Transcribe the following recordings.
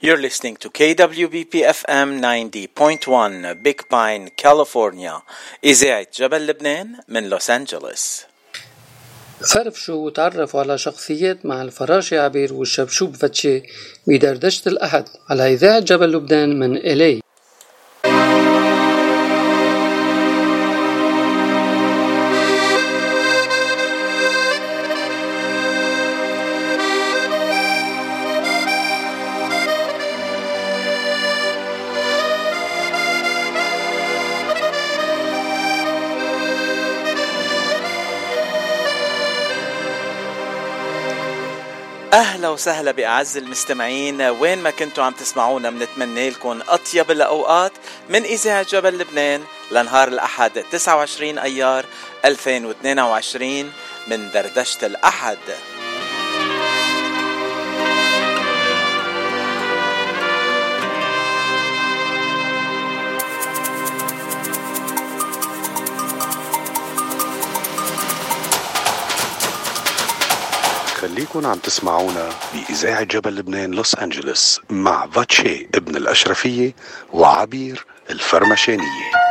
You're listening to KWBP FM 90.1 Big Pine, California. إذاعة جبل لبنان من لوس أنجلوس فرفشوا وتعرفوا على شخصيات مع الفراشي عبير والشبشوب فتشي بدردشة الأحد على إذاعة جبل لبنان من إلي أهلا وسهلا بأعز المستمعين. وين ما كنتوا عم تسمعونا بنتمنى لكم أطيب الأوقات من إذاعة جبل لبنان لنهار الأحد 29 أيار 2022 من دردشة الأحد. خليكن عم تسمعونا بإذاعة جبل لبنان لوس أنجلوس مع فاتشي ابن الأشرفية وعبير الفرمشانية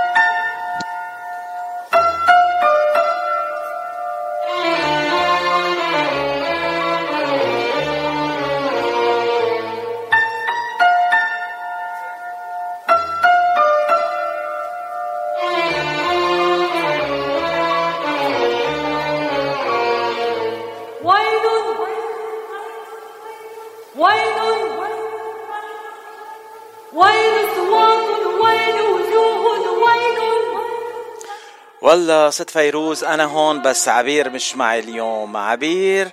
والله ست فيروز أنا هون بس عبير مش معي اليوم. عبير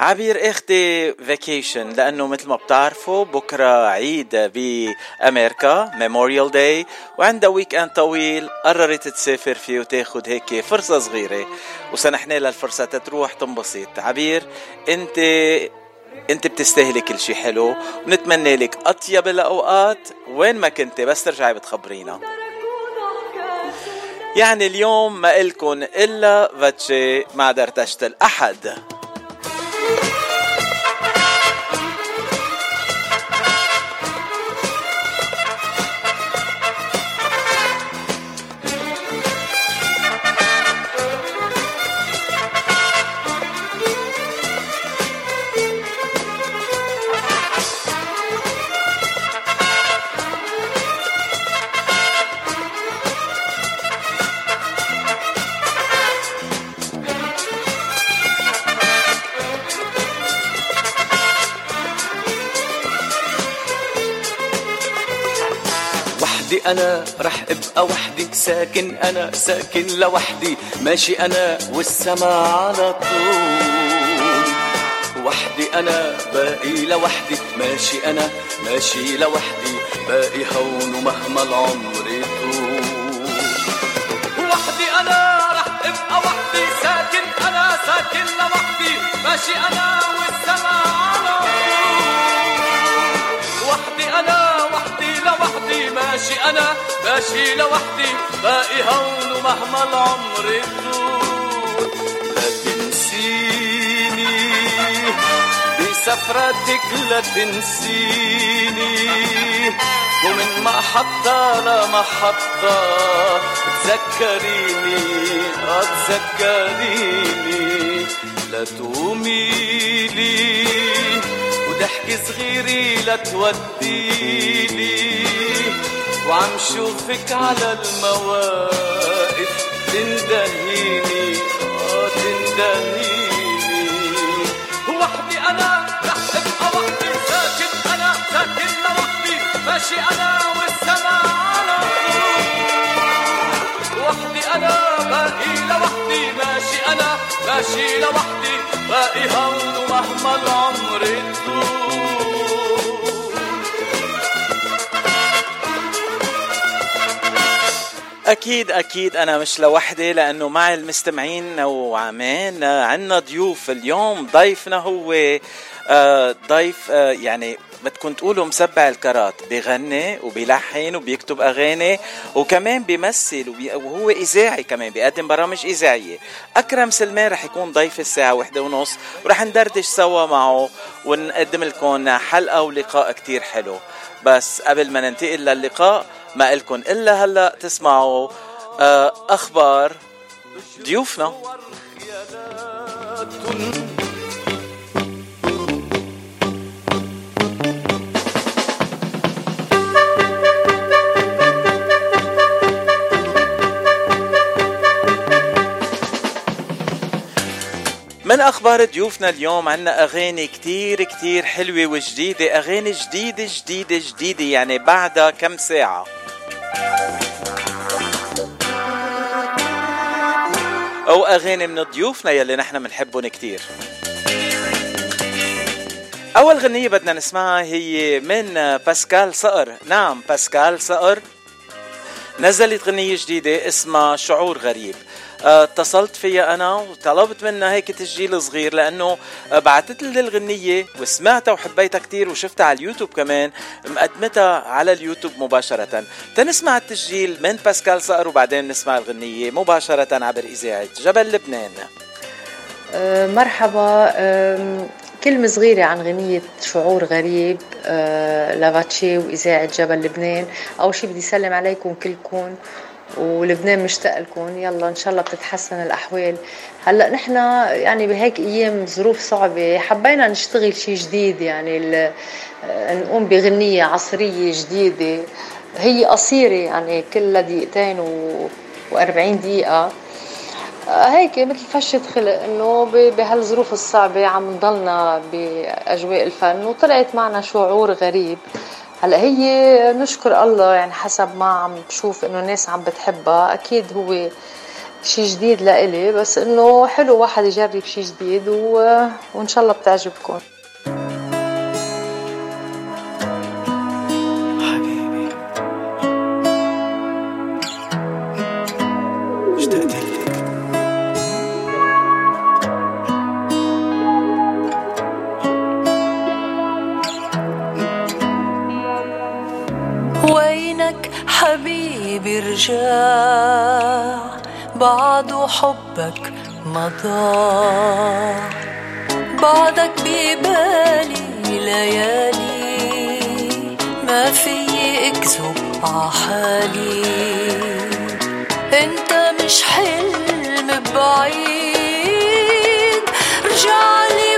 عبير أخذت vacation لأنه مثل ما بتعرفوا بكرة عيد بأمريكا Memorial Day وعندها weekend طويل. قررت تسافر فيه وتاخد هيك فرصة صغيرة وسنحت لها الفرصه تروح تنبسط. عبير أنت أنت بتستاهلي كل شيء حلو. ونتمنى لك أطيب الأوقات وين ما كنت بس ترجعي بتخبرينا. يعني اليوم ما إلكن إلا فاتشي مع دردشة الأحد. أنا رح أبقى وحدي ساكن أنا ساكن لوحدي. ماشي أنا والسما على طول. وحدي أنا باقي لوحدي. ماشي أنا ماشي لوحدي. باقي هون ومهما العمر يطول. وحدي أنا رح أبقى وحدي ساكن أنا ساكن لوحدي. ماشي أنا والسما ماشي أنا ماشي لوحدي باقي هون ومهما العمر يطول لا تنسيني بسفرتك لا تنسيني. ومن محطة لمحطة تذكريني آه تذكريني. لا تقوميلي وضحك صغيري لا توديلي وعم شوفك على المواقف تندهيني آه تندهيني. وحدي أنا رح ابقى وحدي ساكن أنا ساكن لوحدي ماشي أنا والسما على وحدي أنا باقي لوحدي ماشي أنا ماشي لوحدي. باقي هون ومهما العمر يطول. أكيد أكيد أنا مش لوحدي لأنه معي المستمعين وعمان عنا ضيوف اليوم. ضيفنا هو آه، ضيف آه، يعني بدكم تقولوا مسبع الكرات. بغني وبيلحن وبيكتب أغاني وكمان بيمثل. وهو إذاعي كمان بيقدم برامج إذاعية. أكرم سلمان رح يكون ضيف الساعة واحدة ونص. ورح ندردش سوا معه ونقدم لكم حلقة ولقاء كتير حلو. بس قبل ما ننتقل للقاء ما إلكم إلا هلأ تسمعوا آه، أخبار ضيوفنا. من أخبار ضيوفنا اليوم عنا أغاني كتير كتير حلوة وجديدة أغاني جديدة جديدة جديدة يعني بعدها كم ساعة؟ أو أغاني من ضيوفنا يلي نحن بنحبهم كتير. أول غنية بدنا نسمعها هي من باسكال صقر. نعم باسكال صقر. نزلت غنية جديدة اسمها شعور غريب. اتصلت فيها أنا وطلبت منها هيك تسجيل صغير لأنه بعثت لي الغنية وسمعتها وحبيتها كتير وشفتها على اليوتيوب كمان مقدمتها على اليوتيوب مباشرة. تنسمع التسجيل من باسكال صقر وبعدين نسمع الغنية مباشرة عبر إذاعة جبل لبنان. أه، مرحبا. أم، كلمة صغيرة عن غنية شعور غريب. أه، لافاتشي وإذاعة جبل لبنان. أول شي بدي سلم عليكم كلكم. ولبنان مشتاق لكم. يلا إن شاء الله بتتحسن الأحوال. هلأ نحن يعني بهيك أيام ظروف صعبة حبينا نشتغل شي جديد يعني أه، نقوم بغنية عصرية جديدة. هي قصيرة يعني كلها دقيقتين و... و40 دقيقة. هيك مثل فشة خلق إنه بهالظروف الصعبة عم نضلنا بأجواء الفن. وطلعت معنا شعور غريب. هلا هي نشكر الله يعني حسب ما عم بشوف انه الناس عم بتحبها أكيد هو شيء جديد لإلي بس انه حلو واحد يجرب شيء جديد و... وان شاء الله بتعجبكم. حبك مضى. بعدك ببالي ليالي ما في اكذب عحالي. انت مش حلم بعيد رجعلي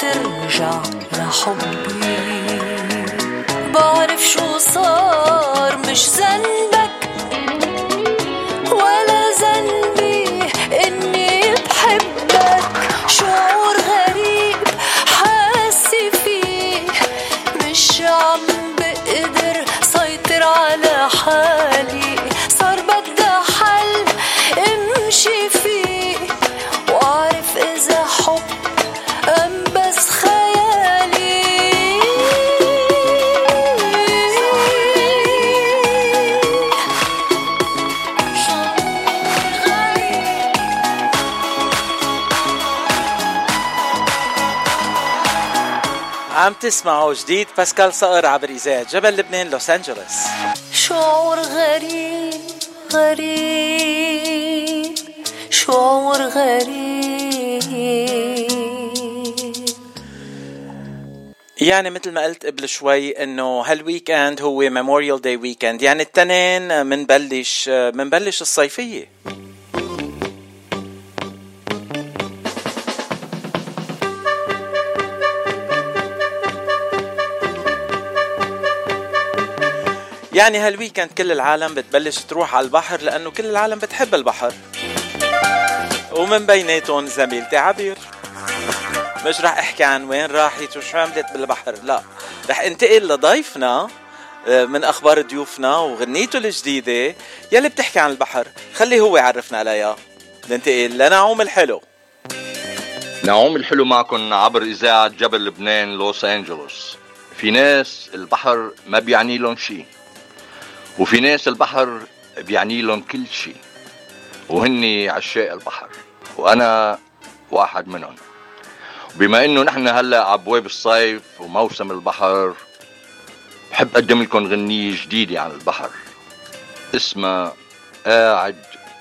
ترجع لحبي. بعرف شو صار مش ذنبك تسمعوا جديد باسكال صقر عبر إذاعة جبل لبنان لوس أنجلوس. شعور غريب غريب شعور غريب. يعني مثل ما قلت قبل شوي إنه هال weekend هو Memorial Day weekend يعني التنين منبلش منبلش الصيفية. يعني هالويكند كل العالم بتبلش تروح على البحر لأنه كل العالم بتحب البحر. ومن بيناتهم زميلتي عبير. مش راح أحكي عن وين راحت وشو عملت بالبحر لا. رح انتقل لضيفنا آه، من أخبار ضيوفنا وغنيته الجديدة يلي بتحكي عن البحر. خليه هو يعرفنا عليها. ننتقل لنعوم الحلو. نعوم الحلو معكم عبر إذاعة جبل لبنان لوس أنجلوس. في ناس البحر ما بيعني لهم شيء وفي ناس البحر بيعني لهم كل شيء وهني عشاق البحر وأنا واحد منهم. بما إنه نحن هلأ عبواب الصيف وموسم البحر بحب أقدم لكم غنية جديدة عن البحر اسمها قاعد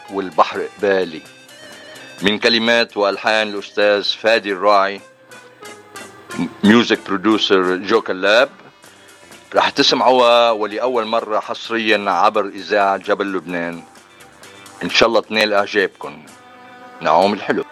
والبحر قبالي. من كلمات وألحان الأستاذ فادي الراعي music producer جو كلاب رح تسمعوها ولأول مرة حصريا عبر إذاعة جبل لبنان. إن شاء الله تنال إعجابكم نعوم الحلو.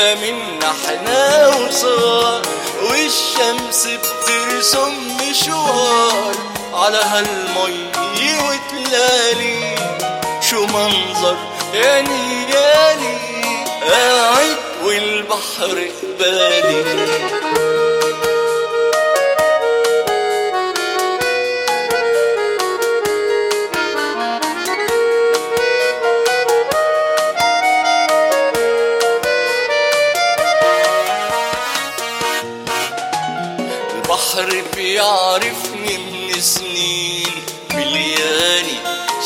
منا إحنا وصغار والشمس بترسم مشوار. على هالمي وتلالي شو منظر يعني يالي قاعد والبحر قبالي البحر بيعرفني من سنين ملياني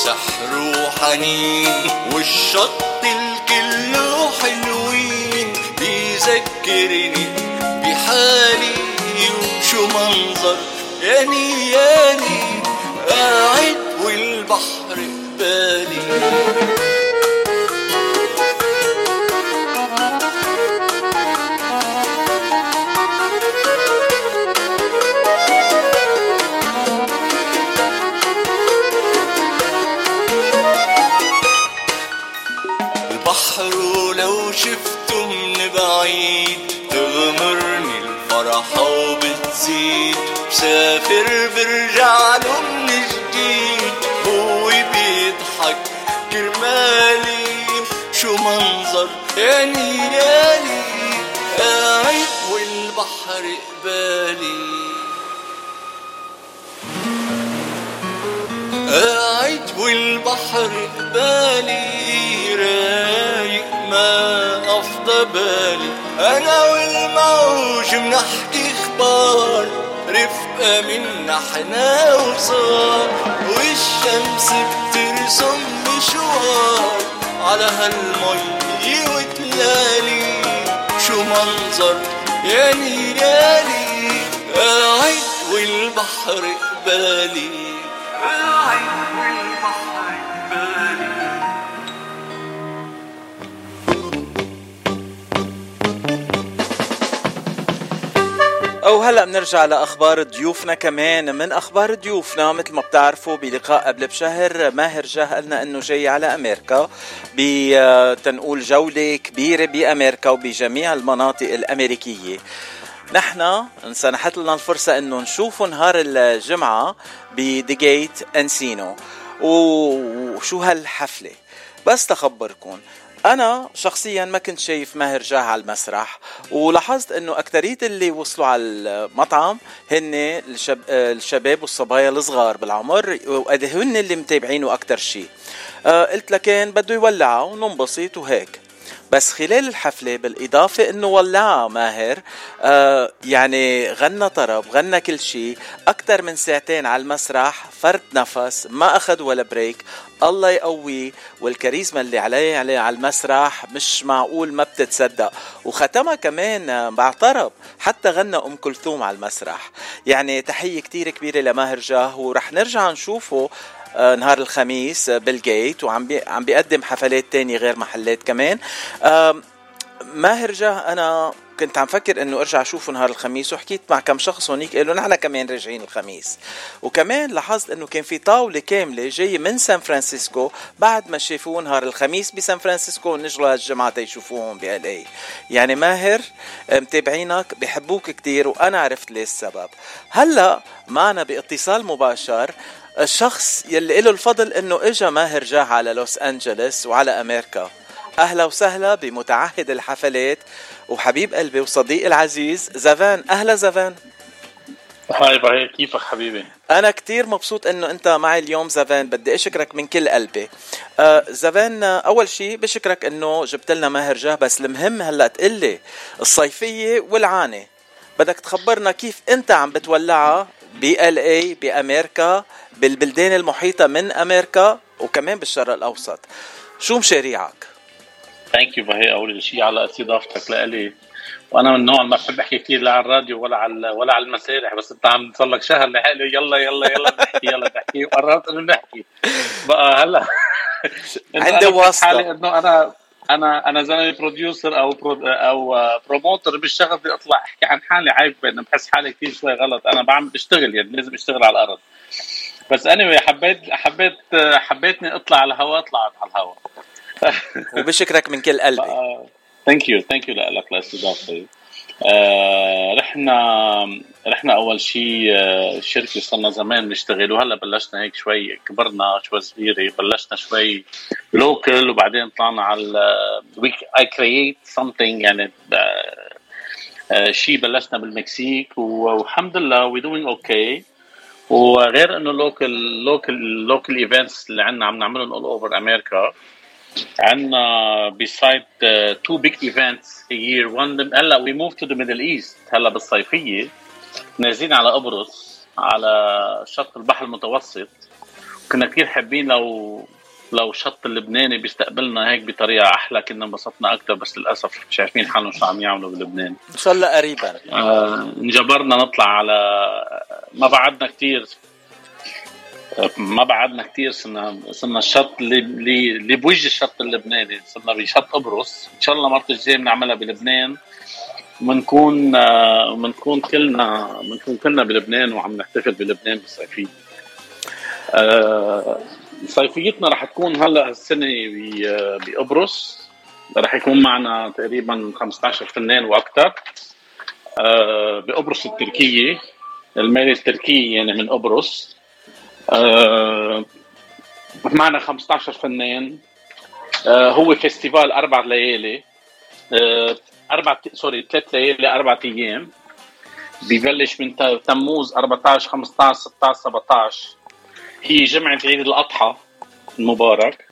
سحر وحنين والشط الكله حلوين بيذكرني بحالي وشو منظر ياني ياني قاعد والبحر قبالي وبتزيد بسافر برجع له من جديد هو بيضحك كرمالي شو منظر يعني يالي قاعد والبحر قبالي. قاعد والبحر قبالي. رايق ما أفضى بالي. أنا والموج بنحكي إخبار رفقة منا إحنا وصغار والشمس بترسم مشوار على هالمي وتلالي. شو منظر يعني يالي قاعد والبحر قبالي. أو هلا بنرجع لأخبار ضيوفنا كمان. من أخبار ضيوفنا مثل ما بتعرفوا بلقاء قبل بشهر ماهر جاه قلنا إنه جاي على أمريكا. بتنقول جولة كبيرة بأمريكا وبجميع المناطق الأمريكية. نحن انسنحت لنا الفرصة إنه نشوفه نهار الجمعة بديجيت انسينو وشو هالحفلة؟ بس تخبركم أنا شخصيا ما كنت شايف ماهر جاه على المسرح ولاحظت إنه أكترية اللي وصلوا على المطعم هن الشب... الشباب والصبايا الصغار بالعمر وهن اللي متابعينه أكتر شيء. آه قلت لكان بده يولعها وننبسط وهيك. بس خلال الحفلة بالإضافة إنه ولعها ماهر آه يعني غنى طرب غنى كل شيء أكثر من ساعتين على المسرح فرد نفس ما أخذ ولا بريك الله يقويه والكاريزما اللي عليه عليه على المسرح مش معقول ما بتتصدق. وختمها كمان بعطرب حتى غنى أم كلثوم على المسرح. يعني تحية كتير كبيرة لماهر جاه ورح نرجع نشوفه نهار الخميس آه، بالجيت وعم بي عم بيقدم حفلات تانية غير محلات كمان. ماهر جاه أنا كنت عم فكر إنه أرجع أشوفه نهار الخميس وحكيت مع كم شخص هونيك قالوا نحن كمان راجعين الخميس. وكمان لاحظت إنه كان في طاولة كاملة جاية من سان فرانسيسكو بعد ما شافوه نهار الخميس بسان فرانسيسكو ونجروا هالجمعة تيشوفوهم بال يعني ماهر آه، متابعينك بحبوك كتير وأنا عرفت ليش السبب. هلأ معنا باتصال مباشر الشخص يلي له الفضل إنه إجا ماهر جاه على لوس انجلوس وعلى أمريكا. أهلا وسهلا بمتعهد الحفلات وحبيب قلبي وصديقي العزيز زفان. أهلا زفان. هاي بيي كيفك حبيبي؟ أنا كتير مبسوط إنه أنت معي اليوم زفان. بدي أشكرك من كل قلبي. آه زفان أول شيء بشكرك إنه جبت لنا ماهر جاه بس المهم هلأ تقلي الصيفية والعانه بدك تخبرنا كيف أنت عم بتولعها بي ال اي بأمريكا بالبلدان المحيطة من أمريكا وكمان بالشرق الأوسط. شو مشاريعك؟ ثانك يو باي أول شيء على استضافتك لإلي. وأنا من النوع اللي ما بحب أحكي كثير لا على الراديو ولا على ولا على المسارح بس أنت عم صار لك شهر لحالي يلا يلا يلا نحكي يلا نحكي وقررت انه نحكي بقى هلأ. عندي. حالي إنه أنا أنا أنا زلمة producer أو pro أو promoter بالشغل بدي أطلع أحكي عن حالي عيب انه بحس حالي كثير شوي غلط. أنا بعمل بشتغل يعني لازم أشتغل على الأرض. بس اني حبيت حبيت حبيتني أطلع على الهواء طلعت على الهواء. وبشكرك من كل قلبي. thank you thank you لك لاستضافتي آه رحنا رحنا أول شيء آه شركة صرنا زمان بنشتغل وهلا بلشنا هيك شوي كبرنا شوي صغيرة بلشنا شوي local وبعدين طلعنا على I create something يعني آه شيء بلشنا بالمكسيك والحمد لله we doing okay وغير إنه local local local events اللي عندنا عم نعملهم all over أمريكا عندنا beside two big events year one هلا we move to the Middle East هلا بالصيفية. نازلين على قبرص على شط البحر المتوسط. كنا كثير حابين لو لو شط اللبناني بيستقبلنا هيك بطريقة أحلى كنا انبسطنا أكثر بس للأسف مش عارفين حالهم شو عم يعملوا بلبنان. إن شاء الله قريبا. آه، انجبرنا نطلع على ما بعدنا كتير. ما بعدنا كتير صرنا صرنا الشط اللي اللي بوجه الشط اللبناني صرنا بشط قبرص. إن شاء الله المرة الجاية بنعملها بلبنان. بنكون آه، بنكون كلنا بنكون كلنا بلبنان وعم نحتفل بلبنان بالصيفيه آه، صيفيتنا رح تكون هلا السنة ب- بقبرص. رح يكون معنا تقريبا 15 فنان وأكثر آه، بقبرص التركية المالية التركية يعني من قبرص. آه، معنا 15 فنان. آه، هو festival أربع ليالي. آه، أربع sorry ثلاث ليالي أربع أيام. ببلش من تموز 14 15 16 17 هي جمعة عيد الأضحى المبارك.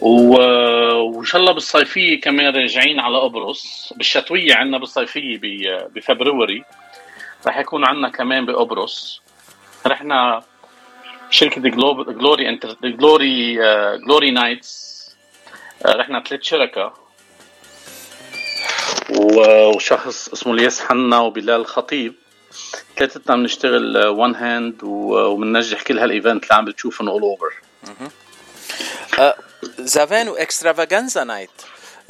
وإن شاء الله بالصيفية كمان راجعين على قبرص بالشتوية عندنا بالصيفية ب February. رح يكون عندنا كمان بقبرص رحنا شركة Glory Enter Glory Glory Nights رحنا ثلاث شركاء وشخص اسمه الياس حنا وبلال خطيب. ثلاثتنا بنشتغل one hand وبننجح كل هال event اللي عم بتشوفهم all over زافان و Extravaganza Night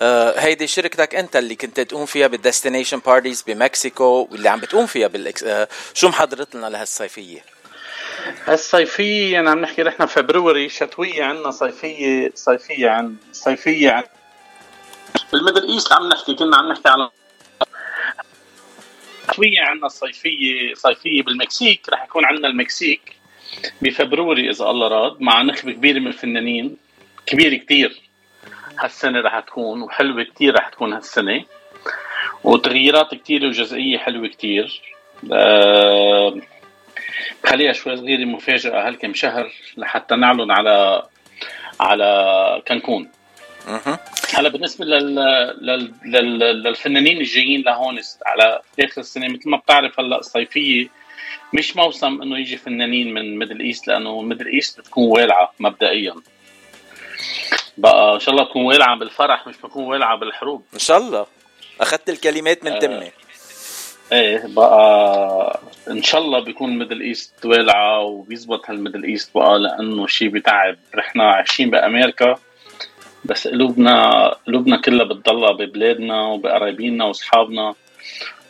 آه، هيدي شركتك أنت اللي كنت تقوم فيها بال destination parties ب Mexico واللي عم بتقوم فيها بال Ex... آه، شو محضر لنا لهالصيفية؟ الصيفية يعني عم نحكي نحن February شتوية عندنا صيفية صيفية عن صيفية عن بال Middle East عم نحكي كنا عم نحكي على شتوية عندنا صيفية صيفية بالمكسيك رح يكون عندنا المكسيك ب February إذا الله راد مع نخبة كبيرة من الفنانين كبيرة كتير. هالسنة رح تكون وحلوة كتير رح تكون هالسنة. وتغييرات كتير وجزئية حلوة كتير. أه خليها شوي صغيره مفاجاه هالكم شهر لحتى نعلن على على كانكون. هلا بالنسبة لل... لل... لل... للفنانين الجايين لهون على آخر السنة مثل ما بتعرف هلا الصيفية مش موسم إنه يجي فنانين من Middle East لأنه Middle East بتكون والعة مبدئيا. بقى إن شاء الله تكون والعة بالفرح مش بتكون والعة بالحروب. إن شاء الله. أخذت الكلمات من آه. تمي. إيه بقى إن شاء الله بيكون Middle East والعة وبيزبط هال Middle East بقى لأنه شيء بتعب. نحن عايشين بأمريكا بس قلوبنا قلوبنا كلها بتضلها ببلادنا وبقرايبينا وأصحابنا.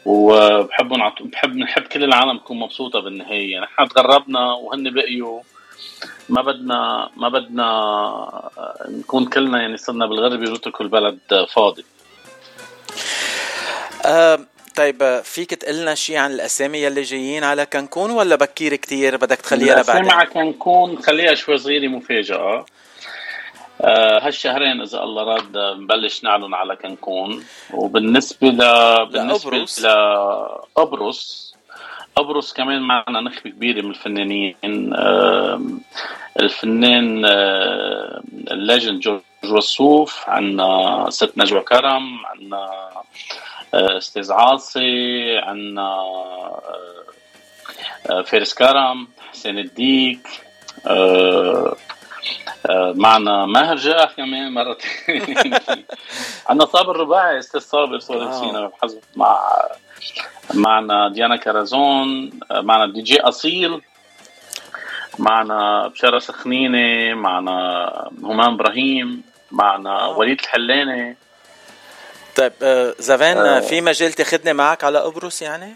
وبحب نعط... بحب نحب كل العالم تكون مبسوطة بالنهاية. يعني نحن تغربنا وهن بقيوا ما بدنا ما بدنا نكون كلنا يعني صرنا بالغربه ويتركوا البلد فاضي. آه طيب فيك تقلنا شيء عن الأسامي يلي جايين على كانكون ولا بكير كتير بدك تخليها لبعدين؟ السمعة كنكون خليها شوي صغيرة مفاجأة. آه هالشهرين إذا الله راد نبلش نعلن على كنكون وبالنسبة ل بالنسبة لأبرص. لأبرص أبرص كمان معنا نخبة كبيرة من الفنانين. آه الفنان آه الليجند جورج وسوف عنا ست نجوى كرم آه أستاذ عاصي عنا آه آه، فارس كرم حسين الديك آه، آه، معنا ماهر جاه كمان مرتين. عندنا صابر رباعي أستاذ صابر صابر واو. سينا مع معنا ديانا كرزون آه، معنا دي جي أصيل معنا بشارة سخنينة معنا همام إبراهيم معنا وليد الحلاني. طيب آه زفان آه. في مجال تاخذني معك على قبرص يعني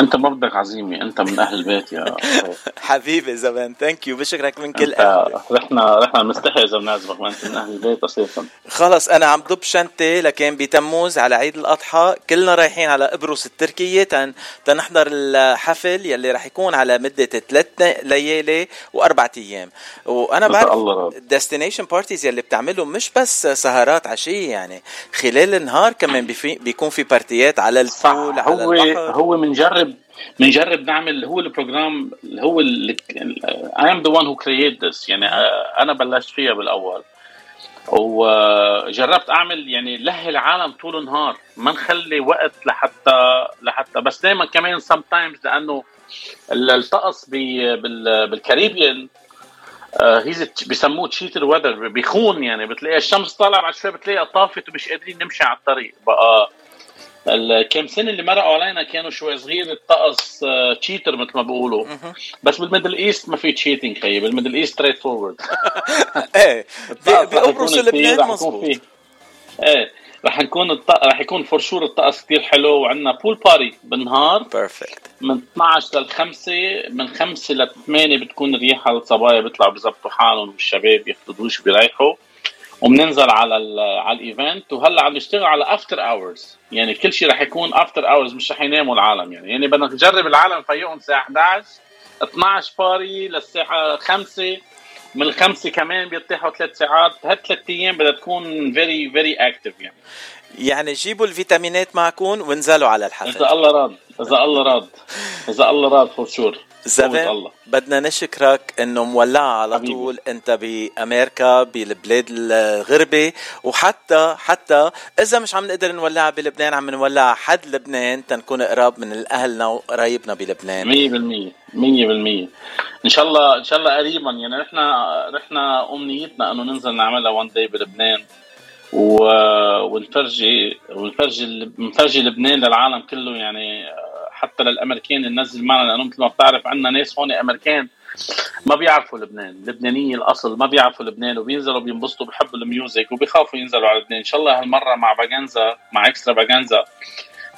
أنت بدك عزيمه أنت من أهل البيت يا حبيبي زفان thank you بشكرك من كل قلبي. رحنا رحنا بنستحي اذا بنعزمك ما أنت من أهل البيت أساسا خلص أنا عم ضب شنطتي لكن بتموز على عيد الأضحى. كلنا رايحين على قبرص التركية تن تنحضر الحفل يلي رح يكون على مدة ثلاث ليالي واربع أيام. وأنا بعرف. ال destination parties يلي بتعملهم مش بس سهرات عشية يعني. خلال النهار كمان بيكون في بارتيات على ال pool على هو البحر. هو بنجرب بنجرب نعمل هو ال program اللي هو I am the one who create this يعني أنا بلشت فيها بالأول. وجربت أعمل يعني لهي العالم طول النهار ما نخلي وقت لحتى لحتى بس دائما كمان sometimes لأنه ال- الطقس بي- بال- بالكاريبيان هيز بيسموه cheater weather بيكون يعني بتلاقي الشمس طالعة بعد شوي بتلاقيها طافت ومش قادرين نمشي على الطريق بقى الكام سنه اللي مرقوا علينا كانوا شوي صغير الطقس cheater مثل ما بيقولوا. بس بال Middle East ما في cheating خيي بال Middle East straightforward إيه. بقبرص لبنان مظبوط. إيه. رح نكون الط... رح يكون for sure الطقس كثير حلو وعندنا pool party بالنهار. perfect من 12 لل 5 من 5 ل 8 بتكون الريحة الصبايا بيطلعوا بيظبطوا حالهم والشباب ياخذوا دوش وبيريحوا وبننزل على ال على ال event. وهلأ عم نشتغل على after hours يعني كل شيء رح يكون after hours مش رح يناموا العالم. يعني يعني بدنا نجرب العالم نفيقهم الساعة 11 12 party للساعة 5 من الخمسة كمان بيرتاحوا ثلاث ساعات. هالثلاث أيام بدها تكون very very active يعني. يعني جيبوا الفيتامينات معكم وانزلوا على الحفل. إذا الله راد إذا الله راد إذا الله راد for sure زفان بدنا نشكرك إنه مولعة على حبيبي. طول أنت بأمريكا بالبلاد الغربة وحتى حتى إذا مش عم نقدر نولعها بلبنان عم نولعها حد لبنان تنكون قراب من أهلنا وقرايبنا بلبنان. 100% 100% إن شاء الله إن شاء الله قريبا. يعني نحن نحن أمنيتنا إنه ننزل نعملها وان داي بلبنان. و... ونفرجي ونفرجي نفرجي لبنان للعالم كله يعني حتى للامريكان ننزل معنا لأنه مثل ما بتعرف عندنا ناس هون أمريكان. ما بيعرفوا لبنان لبنانية الأصل ما بيعرفوا لبنان وبينزلوا بينبسطوا بيحبوا ال music وبيخافوا ينزلوا على لبنان. إن شاء الله هالمرة مع باجانزا مع إكسترافاجانزا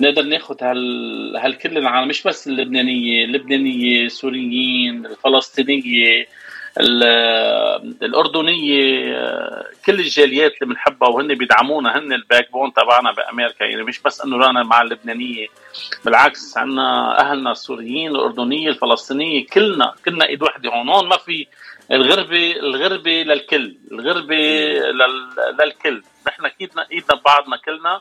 نقدر ناخذ هال هالكل العالم مش بس اللبنانية اللبنانية السوريين الفلسطينية ال- الأردنية كل الجاليات اللي بنحبها وهن بيدعمونا هن ال backbone تبعنا بأمريكا. يعني مش بس إنه رانا مع اللبنانية بالعكس عنا أهلنا السوريين الأردنية الفلسطينية كلنا كلنا إيد وحدة هون. هون ما في الغربة الغربة للكل الغربة لل... للكل. نحن ايدنا إيدنا ببعضنا كلنا.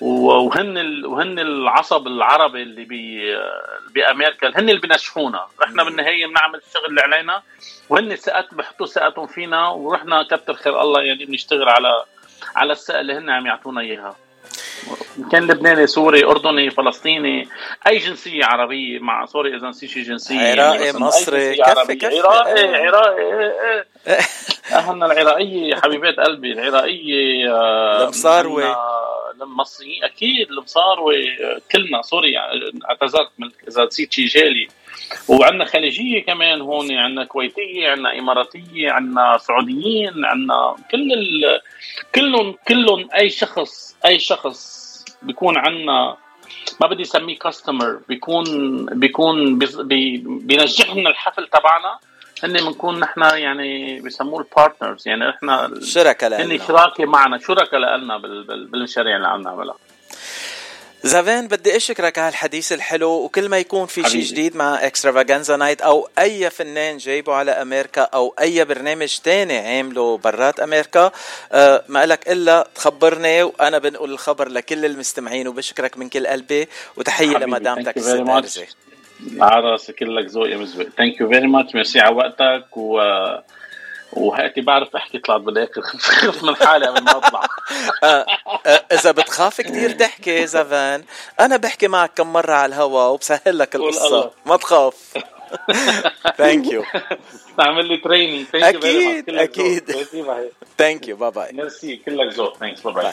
وهن. وهن العصب العربي اللي بي... بامريكا هن اللي بنجحونا إحنا بالنهاية بنعمل الشغل اللي علينا وهن ثقت بحطوا ثقتهم فينا ورحنا كتر خير الله يعني بنشتغل على على الثقة اللي هن عم يعطونا إياها كان لبناني سوري أردني فلسطيني أي جنسية عربية مع سوري إذا نسيت شي جنسية عراقي، يعني مصري، كفي-. كفي. عراقي عراقي إيه، إيه. أهلنا العراقية حبيبات قلبي العراقية آه، المصاروي. عنا المصريين أكيد المصاروي آه، كلنا سوري اعتذرت من إذا نسيت شي جالي وعندنا خليجية كمان هون عندنا كويتية عندنا إماراتية عندنا سعوديين عندنا كل ال... كلهم كلهم أي شخص أي شخص بيكون عندنا ما بدي أسميه كاستمر بيكون بيكون بي بينجح لنا الحفل تبعنا. هن بنكون نحن يعني بيسموه ال partners يعني نحن شركة هن لنا شراكة معنا شركاء لنا بال- بال- بالمشاريع اللي عم نعملها زافين بدي أشكرك على الحديث الحلو وكل ما يكون في شيء. جديد مع اكسترافاجانزا night أو أي فنان جايبه على أمريكا أو أي برنامج تاني عامله برات أمريكا آه ما لك إلا تخبرني وأنا بنقول الخبر لكل المستمعين وبشكرك من كل قلبي وتحية لمدامتك الست على راسي كلك ذوق يا مزبق thank you very much merci على وقتك و وهاتي بعرف احكي طلعت بالاخر خفت من حالي قبل ما اطلع. آه، آه، إذا بتخاف كتير تحكي زافان أنا بحكي معك كم مرة على الهوا وبسهل لك القصة. ما تخاف. thank you تعمل لي training أكيد، أكيد. thank you bye bye merci كلك ذوق. thanks bye bye.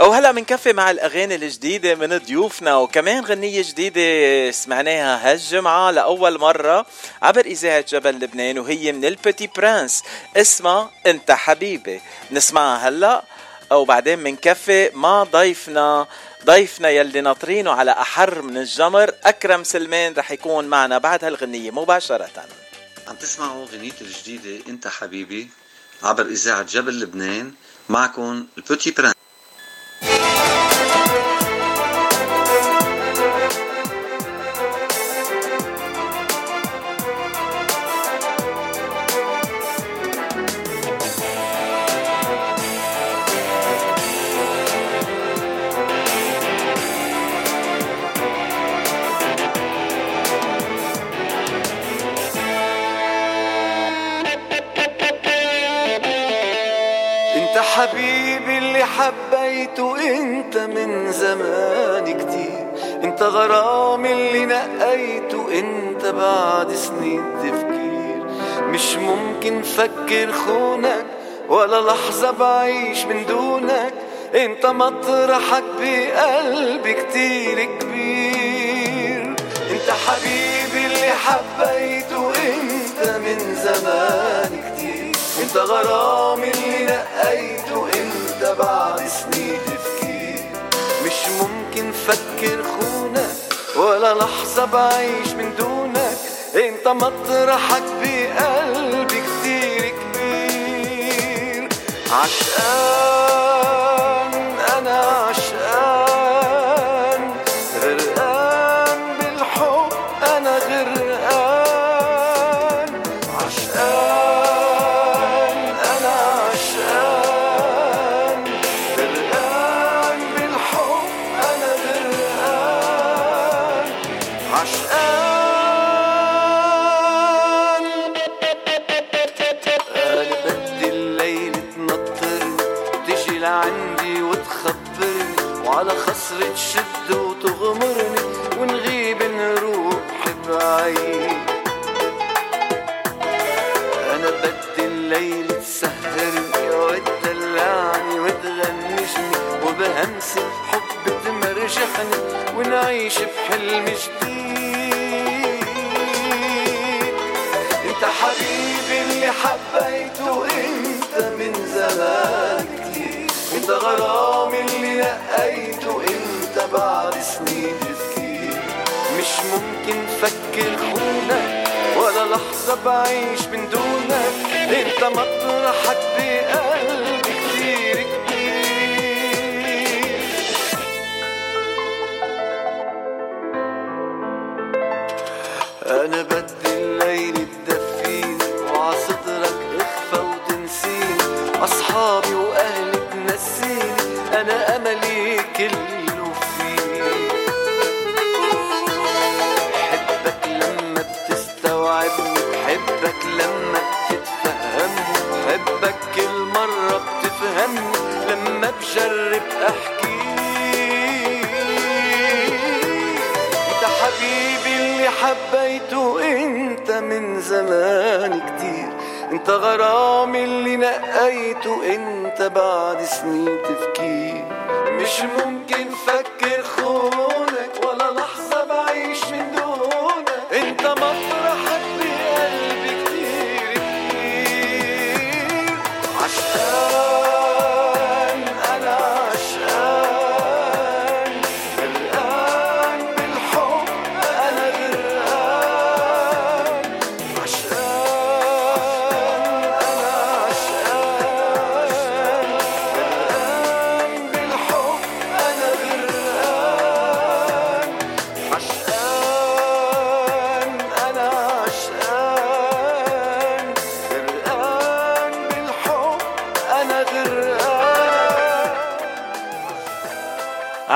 وهلا بنكفي مع الأغاني الجديدة من ضيوفنا وكمان غنية جديدة سمعناها هالجمعة لأول مرة عبر إذاعة جبل لبنان وهي من البتي برانس. اسمها أنت حبيبي. نسمعها هلا وبعدين بنكفي مع ضيفنا. ضيفنا يلي ناطرينه على أحر من الجمر أكرم سلمان رح يكون معنا بعد هالغنية مباشرة. عم تسمعوا غنيتي الجديدة أنت حبيبي عبر إذاعة جبل لبنان معكم البوتي بران Thank you. انت من زمان كتير. انت غرامي اللي نقيته انت بعد سنين تفكير. مش ممكن فكر خونك ولا لحظة بعيش من دونك. انت مطرحك بقلبي كتير كبير. انت حبيبي اللي حبيته انت من زمان كتير. انت غرامي اللي نقيته انت بعد سنين فكر خونك ولا لحظة بعيش من دونك. انت مطرحك بقلبي كتير كبير. عشقان ونعيش بحلم جديد. انت حبيبي اللي حبيته انت من زمان كتير. انت غرامي اللي لقيته انت بعد سنين تفكير مش ممكن فكر خونك ولا لحظة بعيش من دونك. انت مطرحك بقلبي. أنا بدي الليل تدفيني وعصدرك إخفى وتنسيني اصحابي انت غرامي اللي نقيته انت بعد سنين تفكير. مش ممكن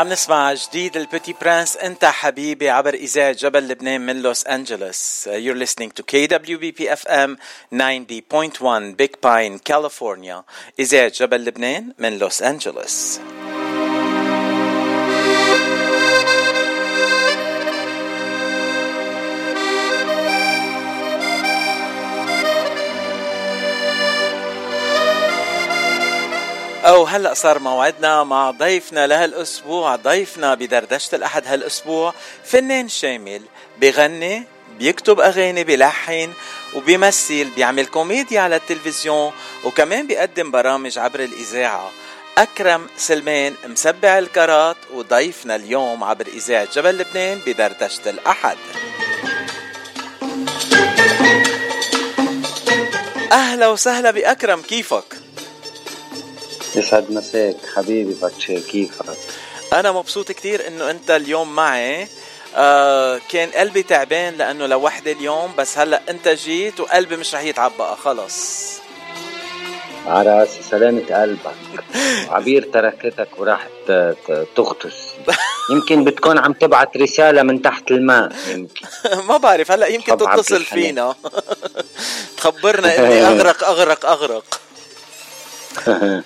عم نسمع جديد البيتي برانس. انت حبيبي عبر اذاعه جبل لبنان من لوس أنجلوس. Uh, you're listening to KWBP FM 90.1 Big Pine California. اذاعه جبل لبنان من لوس أنجلوس. أو هلأ صار موعدنا مع ضيفنا لهالأسبوع ضيفنا بدردشة الأحد هالأسبوع فنان شامل بغني بيكتب أغاني بيلحن وبيمثل بيعمل كوميديا على التلفزيون وكمان بيقدم برامج عبر الإذاعة أكرم سلمان مسبع الكرات وضيفنا اليوم عبر إذاعة جبل لبنان بدردشة الأحد أهلا وسهلا بأكرم كيفك؟ يسعد مساك حبيبي باتشي كيفك؟ أنا مبسوط كتير إنه أنت اليوم معي. آه كان قلبي تعبان لأنه لوحدي اليوم بس هلأ أنت جيت وقلبي مش رح يتعبى خلص. عراسي سلامة قلبك. عبير تركتك وراحت تغطس. يمكن بتكون عم تبعت رسالة من تحت الماء يمكن. ما بعرف هلأ يمكن تتصل. فينا. تخبرنا إني أغرق أغرق أغرق.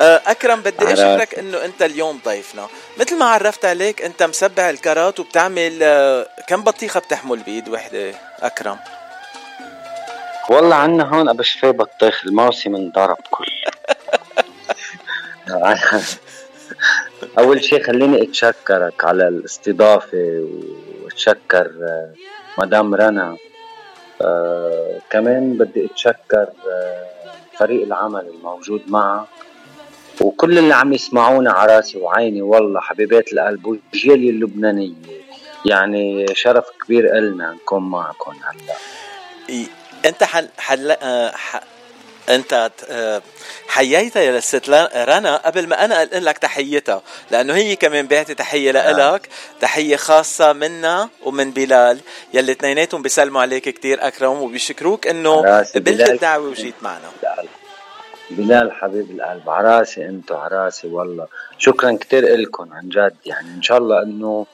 أكرم بدي. أشكرك إنه أنت اليوم ضيفنا. مثل ما عرفت عليك أنت مسبع الكرات وبتعمل آه، كم بطيخة بتحمل بإيد وحدة أكرم؟ والله عنا هون ابو شفي بطيخ الموسم انضرب كل. أول شيء خليني أتشكرك على الاستضافة وأتشكر آه، مدام رنا. آه كمان بدي أتشكر آه فريق العمل الموجود معك وكل اللي عم يسمعونا على راسي وعيني والله حبيبات القلب والجالية اللبنانية يعني شرف كبير إلنا نكون معكم هلا أنت حل حل آه،. أنت آه، حييتها يا الست لا- رنا قبل ما أنا أقول لك تحيتها لأنه هي كمان بعتي تحية لك تحية خاصة منا ومن بلال يلي اثنيناتهم بيسلموا عليك كتير أكرم وبيشكروك إنه قبلت. الدعوة وجيت معنا. بلال. حبيب القلب عراسي انتو عراسي والله. شكرا كتير إلكم عن جد يعني إن شاء الله إنه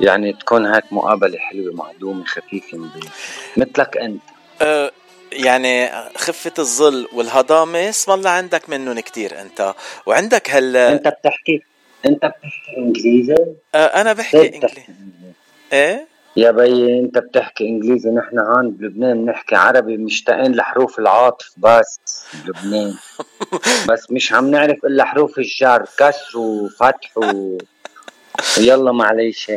يعني تكون هيك مقابلة حلوة معدومة خفيفة نظيفة. مثلك أنت. آه، يعني خفة الظل والهضامة اسم الله عندك منهم كتير أنت. وعندك هال أنت بتحكي أنت بتحكي إنجليزي؟ آه، أنا بحكي بتحكي إنجليزي. إيه؟ يا بيي أنت بتحكي إنجليزي نحن هون بلبنان بنحكي عربي مشتاقين لحروف العاطف بس بلبنان. بس مش عم نعرف إلا حروف الجر كسر وفتح و... ويلا معليش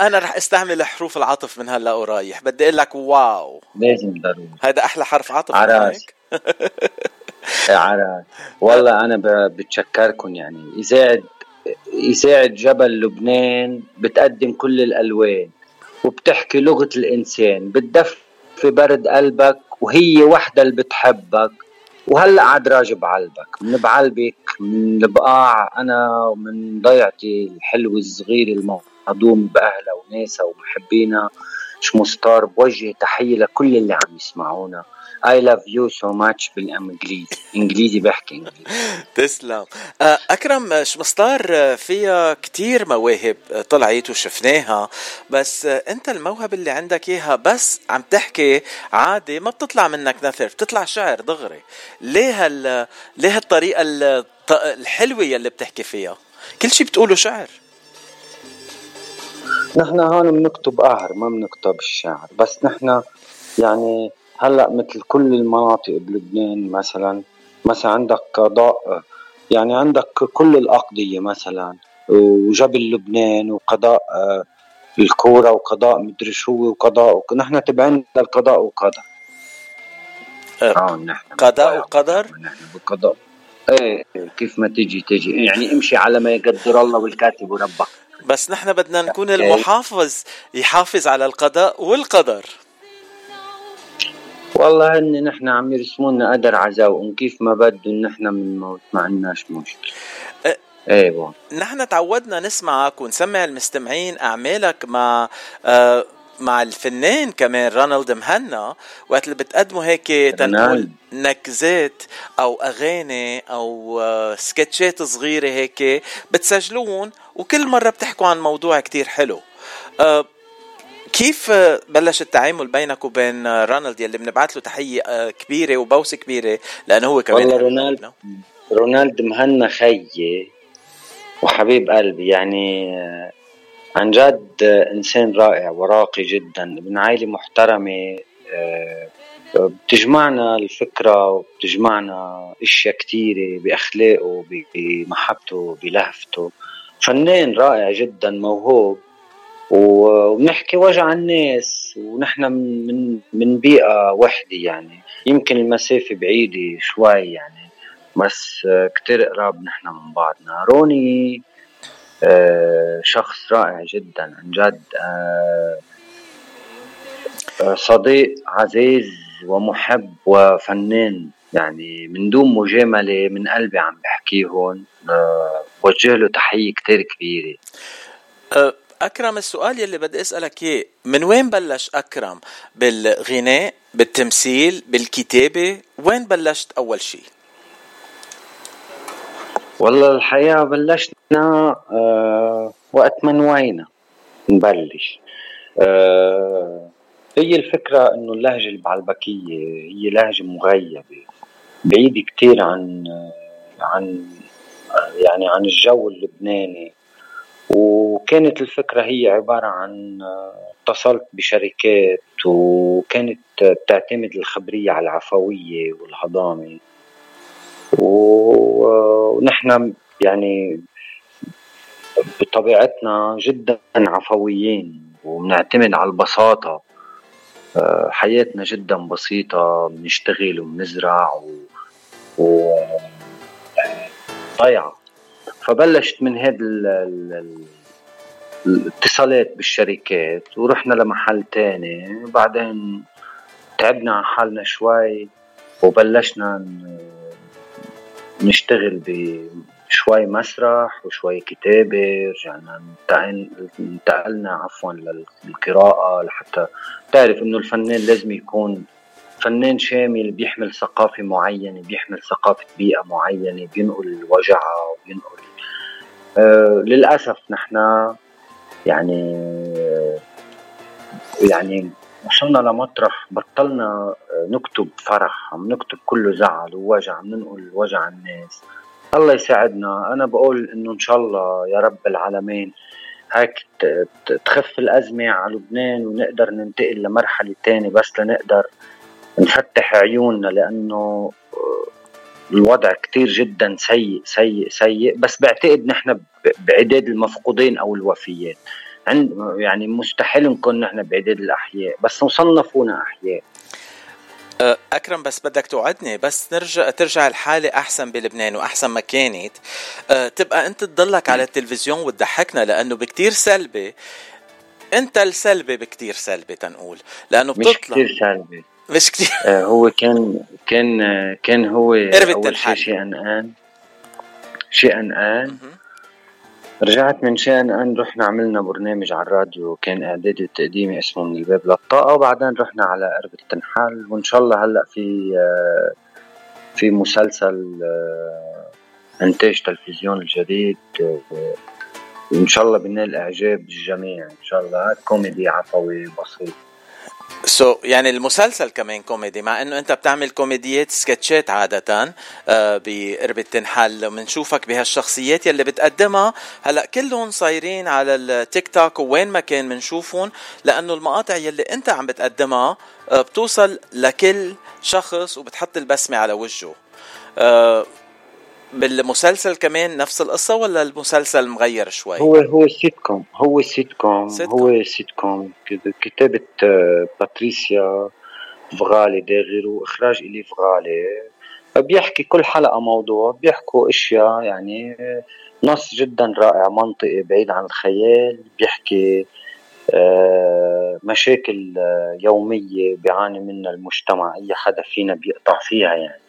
أنا رح أستعمل حروف العطف من هلا ورايح. بدي أقول لك واو. لازم ضروري. هذا أحلى حرف عطف عراس. يا عرب والله أنا بتشكركم يعني. اذاعه إذاعة جبل لبنان بتقدم كل الألوان وبتحكي لغة الإنسان. بتدفي برد قلبك وهي وحدة اللي بتحبك. وهلا عاد راجب علبك من بعلبك من البقاع أنا ومن ضيعتي الحلوة الصغيرة المهضوم بأهلها وناسها ومحبينا شمستار بوجه تحية لكل اللي عم يسمعونا. I love you so much بالإنجليزي. إنجليزي بحكي إنجليزي. تسلم. آه، أكرم شمسطار آه، فيها كتير مواهب آه، طلعت وشفناها. بس آه، أنت الموهبة اللي عندك إياها بس عم تحكي عادي ما بتطلع منك نثر بتطلع شعر دغري. ليه هال ليه هالطريقة الط- الحلوة يلي بتحكي فيها؟ كل شي بتقوله شعر. نحن هون بنكتب قهر ما بنكتب الشعر. بس نحن يعني هلأ مثل كل المناطق بلبنان مثلا مثلا عندك قضاء يعني عندك كل الأقضية مثلا وجبل لبنان وقضاء آه، الكورة وقضاء مدري شو وقضاء. نحن تبعين للقضاء وقدر آه نحن قضاء وقدر؟ نحن بالقضاء إيه كيف ما تجي تجي. يعني امشي على ما يقدر الله والكاتب وربك. بس نحن بدنا نكون المحافظ يحافظ على القضاء والقدر. والله هن نحن عم يرسموا لنا قدر عزاوهم كيف ما بدهم نحن بنموت ما عندناش مشكلة أه. بون نحن تعودنا نسمعك ونسمع المستمعين أعمالك مع آه مع الفنان كمان رونالد مهنا وقت اللي بتقدموا هيك تنقول. نكزات أو أغاني أو آه سكتشات صغيرة هيك بتسجلون وكل مرة بتحكوا عن موضوع كتير حلو آه كيف آه، بلش التعامل بينك وبين آه، رونالد يلي بنبعث له تحية آه، كبيرة وبوسة كبيرة لأنه هو كمان والله رونالد. رونالد مهنا خيي وحبيب قلبي. يعني عن جد إنسان رائع وراقي جدا من عائلة محترمة بتجمعنا الفكرة وبتجمعنا أشياء كتيرة بأخلاقه بمحبته بلهفته. فنان رائع جدا موهوب. وبنحكي وجع الناس ونحن من من بيئة وحدة يعني. يمكن المسافة بعيدة شوي يعني بس آه، كتير قراب نحن من بعضنا. روني آه، شخص رائع جدا عن جد آه، صديق عزيز ومحب وفنان يعني. من دون مجاملة من قلبي عم بحكيه هون. بوجه له تحية كتير كبيرة. أه، أكرم السؤال يلي بدي أسألك إياه من وين بلش أكرم؟ بالغناء بالتمثيل بالكتابة؟ وين بلشت أول شيء؟ والله الحقيقة بلشنا آه وقت ما نوينا نبلش. آه هي الفكرة إنه اللهجة البعلبكية هي لهجة مغيبة بعيدة كتير عن عن يعني عن الجو اللبناني. وكانت الفكرة هي عبارة عن آه، اتصلت بشركات وكانت بتعتمد الخبرية على العفوية والهضامة. و- ونحن يعني بطبيعتنا جدا عفويين وبنعتمد على البساطة. آه، حياتنا جدا بسيطة بنشتغل وبنزرع و, و... ضيعة فبلشت من هذا ال... ال... ال... الاتصالات بالشركات ورحنا لمحل تاني بعدين تعبنا على حالنا شوي وبلشنا نشتغل بشوي مسرح وشوي كتابة رجعنا انتقل- انتقلنا عفوا للقراءة لحتى تعرف إنه الفنان لازم يكون فنان شامل بيحمل ثقافة معينة بيحمل ثقافة بيئة معينة بينقل وجعها وبينقل آه للأسف نحن يعني يعني وصلنا لمطرح بطلنا نكتب فرح عم نكتب كله زعل ووجع عم ننقل وجع الناس. الله يساعدنا. أنا بقول إنه إن شاء الله يا رب العالمين هيك تخف الأزمة على لبنان ونقدر ننتقل لمرحلة تانية بس لنقدر نفتح عيوننا لأنه آه، الوضع كتير جدا سيء سيء سيء بس بعتقد نحن بعداد المفقودين أو الوفيات. عند يعني مستحيل نكون نحن بعداد الأحياء بس مصنفونا أحياء. أه، أكرم بس بدك توعدني بس نرجع ترجع الحالة أحسن بلبنان وأحسن ما كانت. أه، تبقى أنت تضلك على التلفزيون وتضحكنا لأنه بكتير سلبي. أنت السلبي بكتير سلبي تنقول لأنه مش بتطلع. كثير سلبي. مش كتير. آه، هو كان كان آه، كان هو أول شيء تنحل. شيئا آن. شيئا آن. رجعت من شيئا آن رحنا عملنا برنامج على الراديو كان اعدادي وتقديمي اسمه من الباب للطاقة وبعدين رحنا على قرب التنحال وإن شاء الله هلأ في آه، في مسلسل إنتاج تلفزيون الجديد وإن شاء الله بينال إعجاب الجميع. إن شاء الله كوميدي عفوي بسيط. so, يعني المسلسل كمان كوميدي مع إنه أنت بتعمل كوميديات سكتشات عادة آه بقرب التنحل بنشوفك بهالشخصيات يلي بتقدمها. هلأ كلهم صايرين على التيك توك وين ما كان بنشوفهم لأنه المقاطع يلي أنت عم بتقدمها آه بتوصل لكل شخص وبتحط البسمة على وجهه. آه بالمسلسل كمان نفس القصة ولا المسلسل مغير شوي؟ هو هو سيت كوم هو سيت كوم هو سيت كوم كتابة باتريسيا فغالي داغر وإخراج إلي فغالي بيحكي كل حلقة موضوع بيحكوا أشياء يعني آه، نص جدا رائع منطقي بعيد عن الخيال. بيحكي آه، مشاكل آه، يومية بيعاني منها المجتمع أي حدا فينا بيقطع فيها يعني.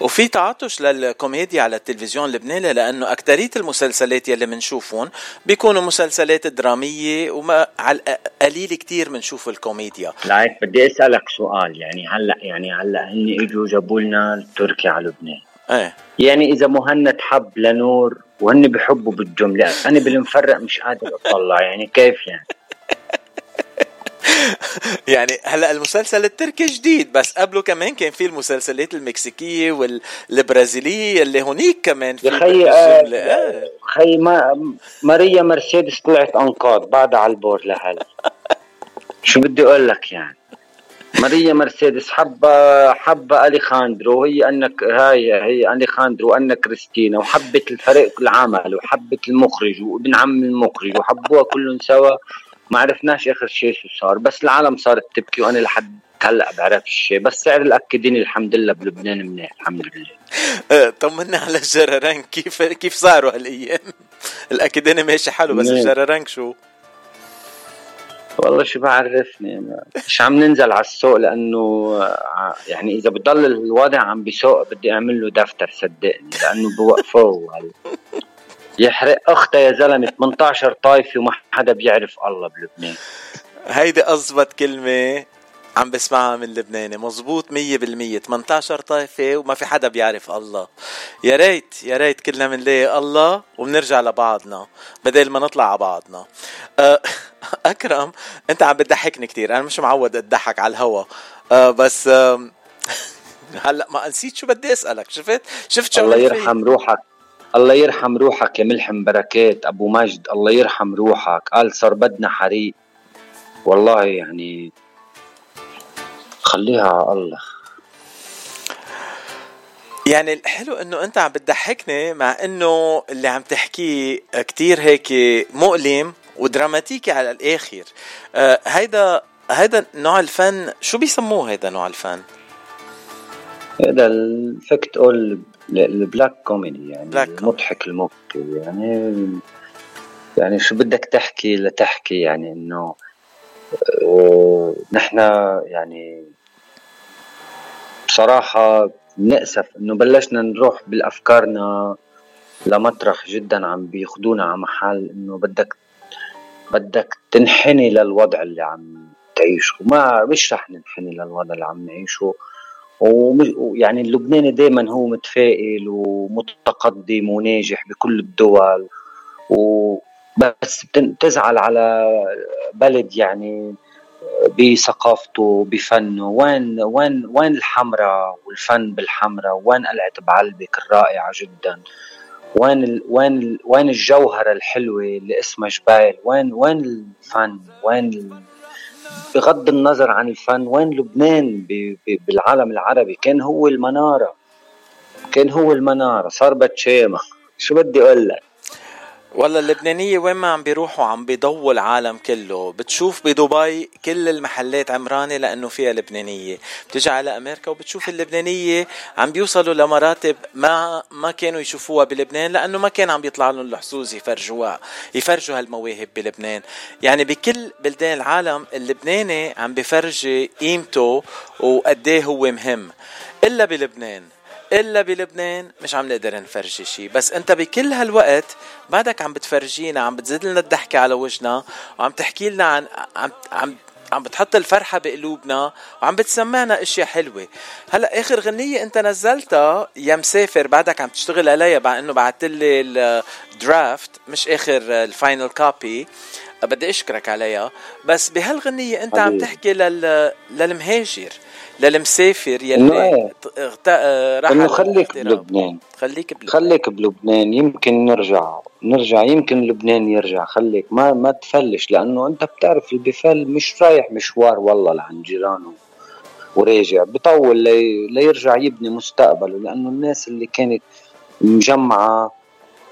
وفي تعطش للكوميديا على التلفزيون اللبناني لأنه أكترية المسلسلات يلي بنشوفهم بيكونوا مسلسلات درامية وما على قليل كتير بنشوف الكوميديا. لعيك بدي أسألك سؤال يعني هلأ يعني هلأ هن إجوا جابوا لنا التركي على لبنان. إيه. يعني إذا مهند حب لنور وهن بحبوا بالجملة أنا بالمفرق مش قادر أطلع يعني كيف يعني؟ يعني هلا المسلسل التركي جديد بس قبله كمان كان في المسلسلات المكسيكية والبرازيلية اللي هونيك كمان في يا خي. آه،. خي ما ماريا مرسيدس طلعت أنقاض بعدها على البور لهلا شو بدي أقول لك يعني ماريا مرسيدس حبة حبة أليخاندرو وهي انك هاي هي أليخاندرو وانا كريستينا وحبت الفريق العمل وحبت المخرج وابن عم المخرج وحبوها كلهم سوا ما عرفناش آخر شيء شو صار بس العالم صارت تبكي وأنا لحد هلأ بعرف الشيء بس سعر الاكدين الحمد لله بلبنان منيح الحمد لله إيه، طمنا على الجرران كيف كيف صاروا هالأيام الأكاديمي ماشي حلو بس. الجرران شو والله شو بعرفني مش عم ننزل على السوق لأنه ع- يعني إذا بضل الوضع عم بسوق بدي أعمل له دفتر صدقني لأنه بوقفوه. يحرق اختها يا زلمة 18 طايفه وما حدا بيعرف الله بلبنان. هيدي أضبط كلمة عم بسمعها من لبناني مزبوط مية بالمية 18 طائفة وما في حدا بيعرف الله. يا ريت يا ريت كلنا بنلاقي الله وبنرجع لبعضنا بدل ما نطلع على بعضنا. أه، أكرم أنت عم بتضحكني كتير أنا مش معود أضحك على الهوا. أه، بس هلأ ما نسيت شو بدي أسألك شفت؟ شفت شو الله يرحم روحك. الله يرحم روحك يا ملحم بركات أبو مجد الله يرحم روحك. قال صار بدنا حريق. والله يعني خليها على الله. يعني الحلو إنه أنت عم بتضحكني مع إنه اللي عم تحكيه كتير هيك مؤلم ودراماتيكي على الآخر. آه هيدا هيدا نوع الفن شو بيسموه هيدا نوع الفن؟ هذا فيك تقول ال black comedy يعني Black المضحك المبكي يعني يعني شو بدك تحكي لتحكي يعني إنه نحن يعني بصراحة بنأسف إنه بلشنا نروح بالأفكارنا لمطرح جدا عم بياخدونا على محل إنه بدك بدك تنحني للوضع اللي عم تعيشه. ما مش رح ننحني للوضع اللي عم نعيشه. ويعني اللبناني دائما هو متفائل ومتقدم وناجح بكل الدول. وبس بتن- بتزعل على بلد يعني بثقافته بفنه. وين وين وين الحمرة والفن بالحمرة؟ وين قلعة بعلبك الرائعة جدا؟ وين ال وين ال وين الجوهرة الحلوة اللي اسمها جبال؟ وين وين الفن؟ وين بغض النظر عن الفن وين لبنان بالعالم العربي؟ كان هو المنارة. كان هو المنارة. صار بتشامة شو بدي أقول لك؟ والله اللبنانية وين ما عم بيروحوا عم بيضووا العالم كله. بتشوف بدبي كل المحلات عمرانة لأنه فيها لبنانية. بتجي على أمريكا وبتشوف اللبنانية عم بيوصلوا لمراتب ما ما كانوا يشوفوها بلبنان لأنه ما كان عم بيطلع لهم الحظوظ يفرجوها يفرجوا هالمواهب بلبنان. يعني بكل بلدان العالم اللبناني عم بفرجي قيمته وقديه هو مهم. إلا بلبنان إلا بلبنان مش عم نقدر نفرجي شيء بس أنت بكل هالوقت بعدك عم بتفرجينا عم بتزيد لنا الضحكة على وجهنا وعم تحكي لنا عن عم عم عم بتحط الفرحة بقلوبنا وعم بتسمعنا أشياء حلوة. هلأ آخر غنية أنت نزلتها يا مسافر بعدك عم تشتغل عليها بعد إنه بعثت لي ال draft مش آخر ال final copy. بدي أشكرك عليها. بس بهالغنية أنت عم. تحكي لل... للمهاجر. للمسافر يلي. آه، رحل إنه خليك. بلبنان. خليك بلبنان. خليك بلبنان. يمكن نرجع. نرجع. يمكن لبنان يرجع. خليك. ما ما تفلش لأنه أنت بتعرف اللي بفل مش رايح مشوار والله لعند جيرانه وراجع. بطول لي ليرجع يبني مستقبله لأنه الناس اللي كانت مجمعة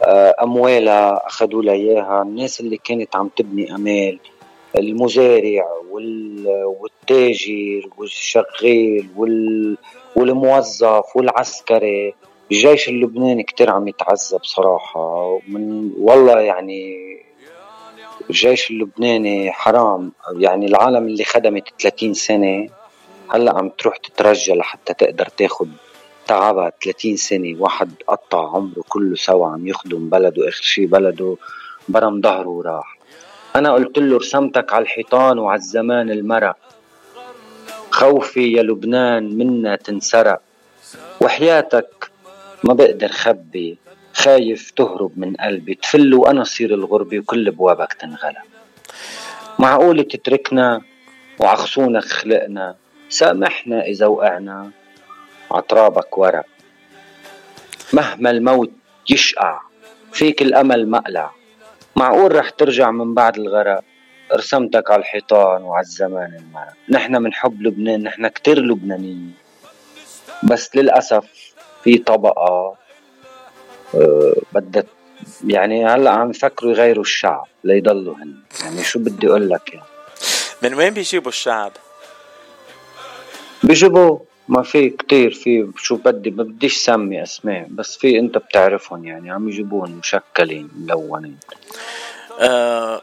آه، أموالها أخذوا لها إياها. الناس اللي كانت عم تبني أمال. المزارع وال- والتاجر والشغال وال والموظف والعسكري. الجيش اللبناني كتير عم يتعذب صراحة من والله يعني الجيش اللبناني حرام. يعني العالم اللي خدمت 30 سنة هلأ عم تروح تترجى لحتى تقدر تاخد تعبها 30 سنة. واحد قطع عمره كله سوا عم يخدم بلده آخر شي بلده برم ظهره وراح. أنا قلت له رسمتك على الحيطان وعلى الزمان المرق خوفي يا لبنان منا تنسرق. وحياتك ما بقدر خبي. خايف تهرب من قلبي. تفل وأنا صير الغربة وكل أبوابك تنغلق. معقول تتركنا وعخصونك خلقنا. سامحنا إذا وقعنا عترابك ورق. مهما الموت يشقع. فيك الأمل مقلع. معقول رح ترجع من بعد الغرق؟ رسمتك على الحيطان وعلى الزمان المرق. نحن من حب لبنان نحن كتير لبنانيين. بس للأسف في طبقة آه، بدها يعني هلأ عم يفكروا يغيروا الشعب ليضلوا هن. يعني شو بدي أقول لك يعني؟ من وين بيجيبوا الشعب؟ بيجيبوا ما في كتير في شو بدي ما بديش سمي أسماء بس في أنت بتعرفهم يعني عم يجيبون مشكلين ملونين. آه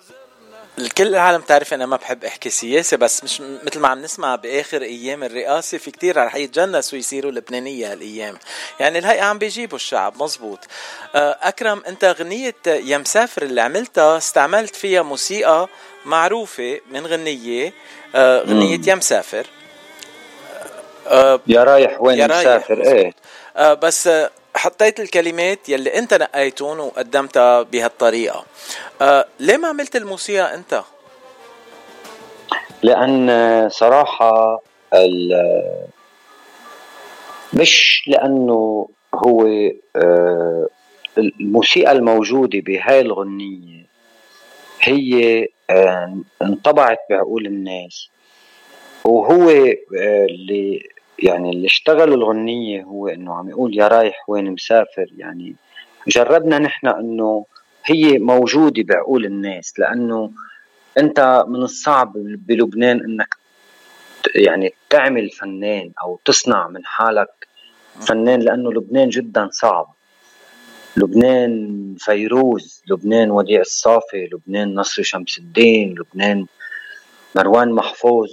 الكل العالم تعرف أنا ما بحب أحكي سياسة بس مش مثل ما عم نسمع بآخر أيام الرئاسة في كتير رح يتجنسوا يصيروا لبنانية هالأيام. يعني الهيئة عم بيجيبوا الشعب مزبوط. آه أكرم أنت غنيه يا مسافر اللي عملتها استعملت فيها موسيقى معروفة من غنية آه غنيه مم. يا مسافر. آه يا رايح وين يا رايح، مسافر؟ إيه. آه بس آه حطيت الكلمات يلي أنت نقيتهم وقدمتها بهالطريقة. آه ليه ما عملت الموسيقى أنت؟ لأن صراحة مش لأنه هو الموسيقى الموجودة بهاي الغنية هي انطبعت بعقول الناس. وهو اللي يعني اللي اشتغل الغنية هو إنه عم يقول يا رايح وين مسافر. يعني جربنا نحن إنه هي موجودة بعقول الناس لأنه أنت من الصعب بلبنان إنك يعني تعمل فنان أو تصنع من حالك فنان لأنه لبنان جدا صعب. لبنان فيروز لبنان وديع الصافي لبنان نصر شمس الدين لبنان مروان محفوظ.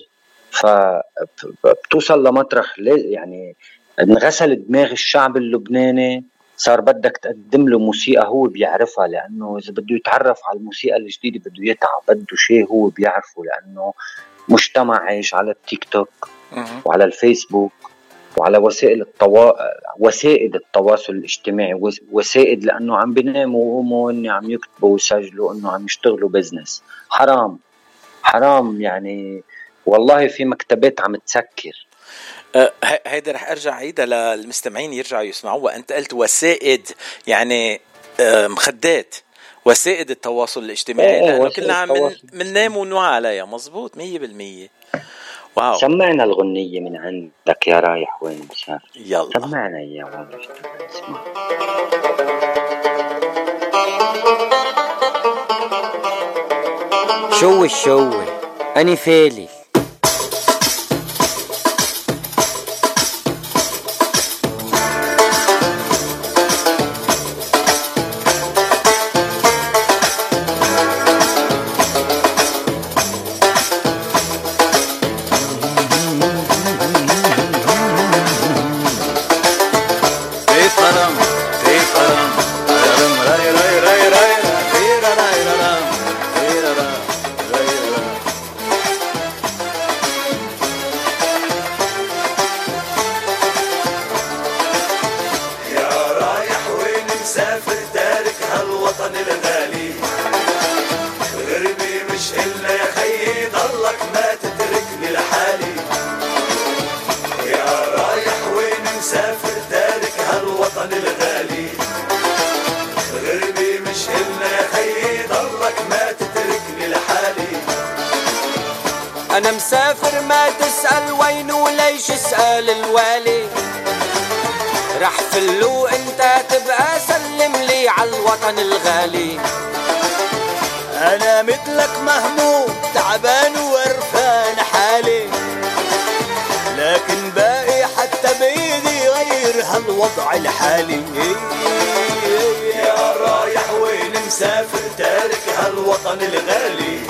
فبتوصل لمطرح يعني انغسل دماغ الشعب اللبناني صار بدك تقدم له موسيقى هو بيعرفها لأنه إذا بده يتعرف على الموسيقى الجديدة بده يتعب بده شيء هو بيعرفه لأنه مجتمع عايش على التيك توك وعلى الفيسبوك وعلى وسائل التوا... وسائل التواصل الاجتماعي وس- وسائل لأنه عم بيناموا ويقوموا هن عم يكتبوا ويسجلوا إنه عم يشتغلوا بزنس حرام. حرام يعني والله في مكتبات عم تسكر. آه، ه- هيدا رح أرجع عيدها للمستمعين يرجعوا يسمعوها. أنت قلت وسائد يعني آه، مخدات. وسائد التواصل الاجتماعي. إيه، إيه، لأنه كلنا عم. مننام ونوعى عليها. مزبوط 100% واو. سمعنا الغنية من عندك يا رايح وين مسافر. يلا. سمعنا إياها والله اسمع شو الشو؟ أني فالي. غير هالوضع الحالي. يا رايح وين مسافر تارك هالوطن الغالي.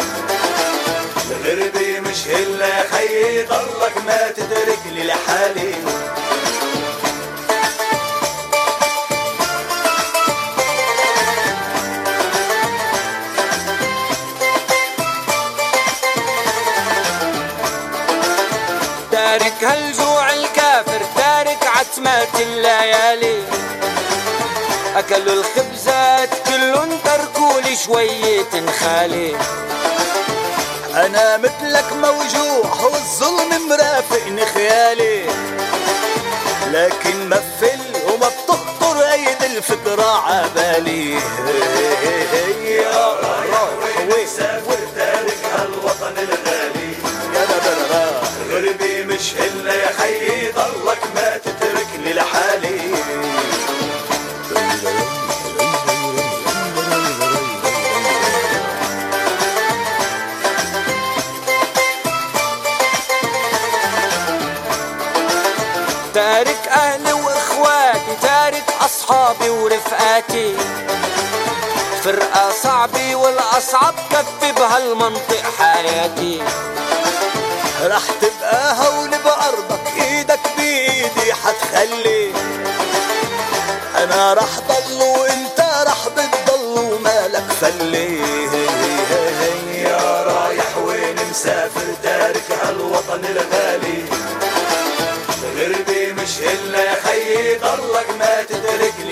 غربي مش يا خيي ضلك ما تتركني لحالي. عتمات الليالي. أكلوا الخبزات كلهم تركوا لي شوية خالي. أنا مثلك موجوع والظلم مرافقني خيالي. لكن مفل وما بتخطر أيد الفكرة عبالي. يا رايح وين؟ تارك هالوطن الغالي. يا غربي مش إلا يا خيي ضلك تارك أصحابي ورفقاتي. فرقة صعبة والأصعب كفي بهالمنطق حياتي. رح تبقى هول بأرضك إيدك بإيدي حتخلي. أنا رح ضل وإنت رح بتضل ومالك فلي. يا رايح وين مسافر تارك هالوطن الغالي. غربي مش إلا يا خيي ضلك ما تتركني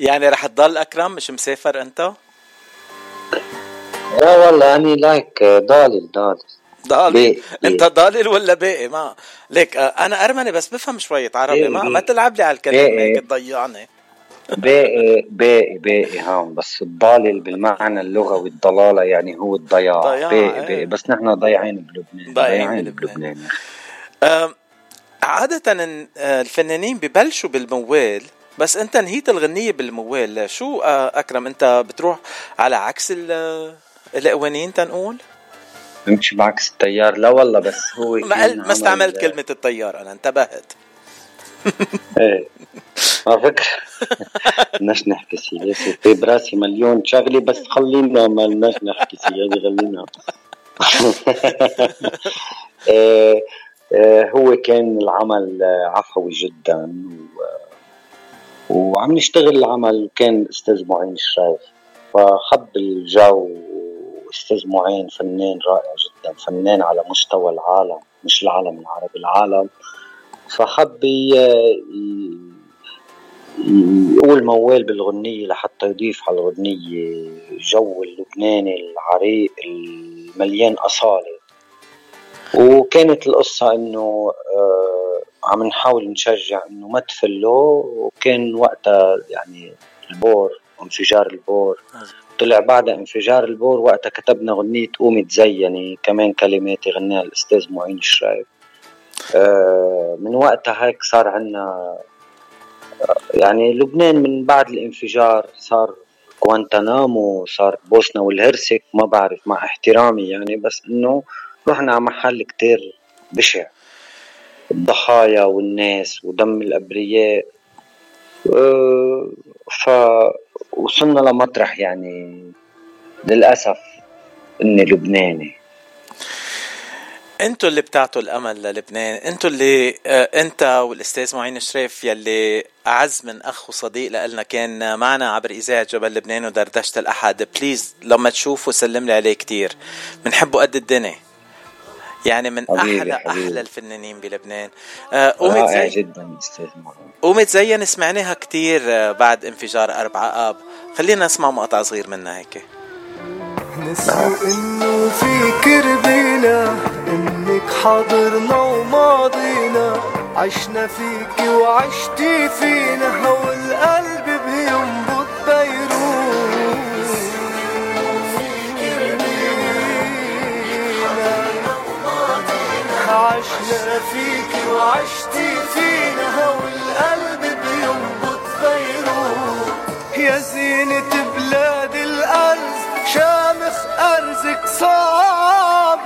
يعني رح تضل أكرم مش مسافر أنت؟ لا والله اني لايك ضالل ضالل. ضالل. أنت ضالل ولا باقي ما. ليك آه، أنا أرمني بس بفهم شوية عربي ما. ما تلعب لي على الكلمة باقي. هيك تضيعني. باقي باقي باقي هون. بس الضالل بالمعنى اللغوي الضلالة يعني هو الضياع. ضياع، باقي إيه. باقي بس نحن ضايعين بلبنان ضايعين بلبنان. عادة آه، الفنانين ببلشوا بالموال بس انت نهيت الغنية بالموال. شو آه، أكرم انت بتروح على عكس ال- القوانين تنقول؟ بمشي بعكس التيار. لا والله بس هو ما, ما عمل- استعملت كلمة الطيار أنا انتبهت. إيه. على فكرة بدناش نحكي سياسة في براسي مليون شغلة بس خلينا ما لناش نحكي سياسة خلينا. إيه إيه هو كان العمل آه، عفوي جدا و وعم نشتغل العمل وكان أستاذ معين الشايف. فحب الجو وأستاذ معين فنان رائع جدا فنان على مستوى العالم مش العالم العربي العالم. فحب يقول موال بالغنية لحتى يضيف على الغنية جو اللبناني العريق المليان أصالة. وكانت القصة إنه آه عم نحاول نشجع إنه ما تفلوا وكان وقتها يعني ال port انفجار ال port. طلع بعد انفجار ال port وقتها كتبنا غنية قومي تزيني كمان كلمات غناها الأستاذ معين الشرايب آه من وقتها هيك صار عنا آه، يعني لبنان من بعد الانفجار صار غوانتنامو صار بوسنا والهرسك ما بعرف مع احترامي يعني بس إنه رحنا على محل كتير بشع. الضحايا والناس ودم الأبرياء. آه، فوصلنا لمطرح يعني للأسف إني لبناني. أنتوا اللي بتعطوا الأمل للبنان. أنتوا اللي آه، انت والأستاذ معين شريف يلي أعز من أخ وصديق لنا كان معنا عبر إذاعة جبل لبنان ودردشة الأحد. بليز لما تشوفه سلم لي عليه كتير. بنحبه قد الدنيا. يعني من حبيبي، أحلى حبيبي. أحلى الفنانين بلبنان. آه، قومي رائع تزين جدا قومي تزين سمعناها كتير آه، بعد انفجار أربعة آب. خلينا نسمع مقطع صغير منها هيك. نسوا إنه في كربينا إنك حاضرنا وماضينا. عشنا فيكي وعشتي فينا والقلب بينبض وعشتي فينا والقلب بينبض بيروت. يا زينة بلاد الأرز شامخ أرزك صعب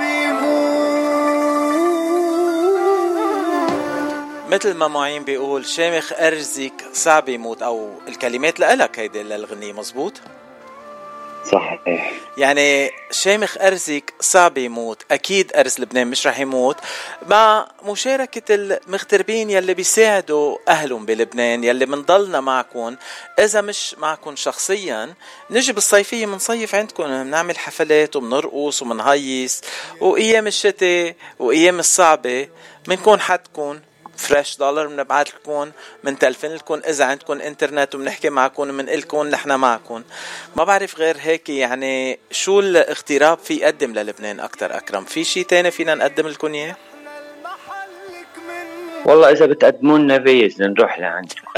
مثل ما معين بيقول شامخ أرزك صعب يموت أو الكلمات لإلك هيدي للغنية مزبوط صحيح يعني شامخ أرزك صعب يموت. أكيد أرز لبنان مش رح يموت. مع مشاركة المغتربين يلي بيساعدوا أهلهم بلبنان يلي منضلنا معكم إذا مش معكم شخصيا نجي بالصيفية منصيف عندكم بنعمل حفلات وبنرقص وبنهيص وأيام الشتاء وأيام الصعبة بنكون حدكم فريش دولار بنبعث لكم بنتلفن لكم إذا عندكم إنترنت وبنحكي معكم بنقول لكم نحن معكم. ما بعرف غير هيك يعني شو الاغتراب في يقدم للبنان أكثر أكرم؟ في شيء تاني فينا نقدم لكم إياه؟ والله إذا بتقدموا لنا فيز نروح لعندكم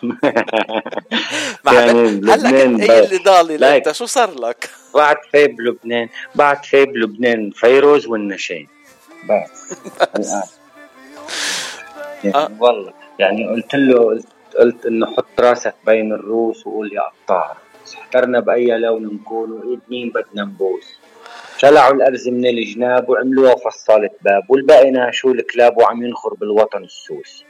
يعني هلأ كنت إيه اللي ضالي انت شو صار لك؟ بعد في بلبنان بعد في بلبنان فيروز والنشين. بس الآن يعني والله. يعني قلت له قلت, قلت إنه حط راسك بين الروس وقول يا قطار. احترنا بأي لون نكون وايد مين بدنا نبوس؟ شلعوا الأرز من الجناب وعملوها فصالة باب والباقي ناشوا الكلاب وعم ينخر بالوطن السوس.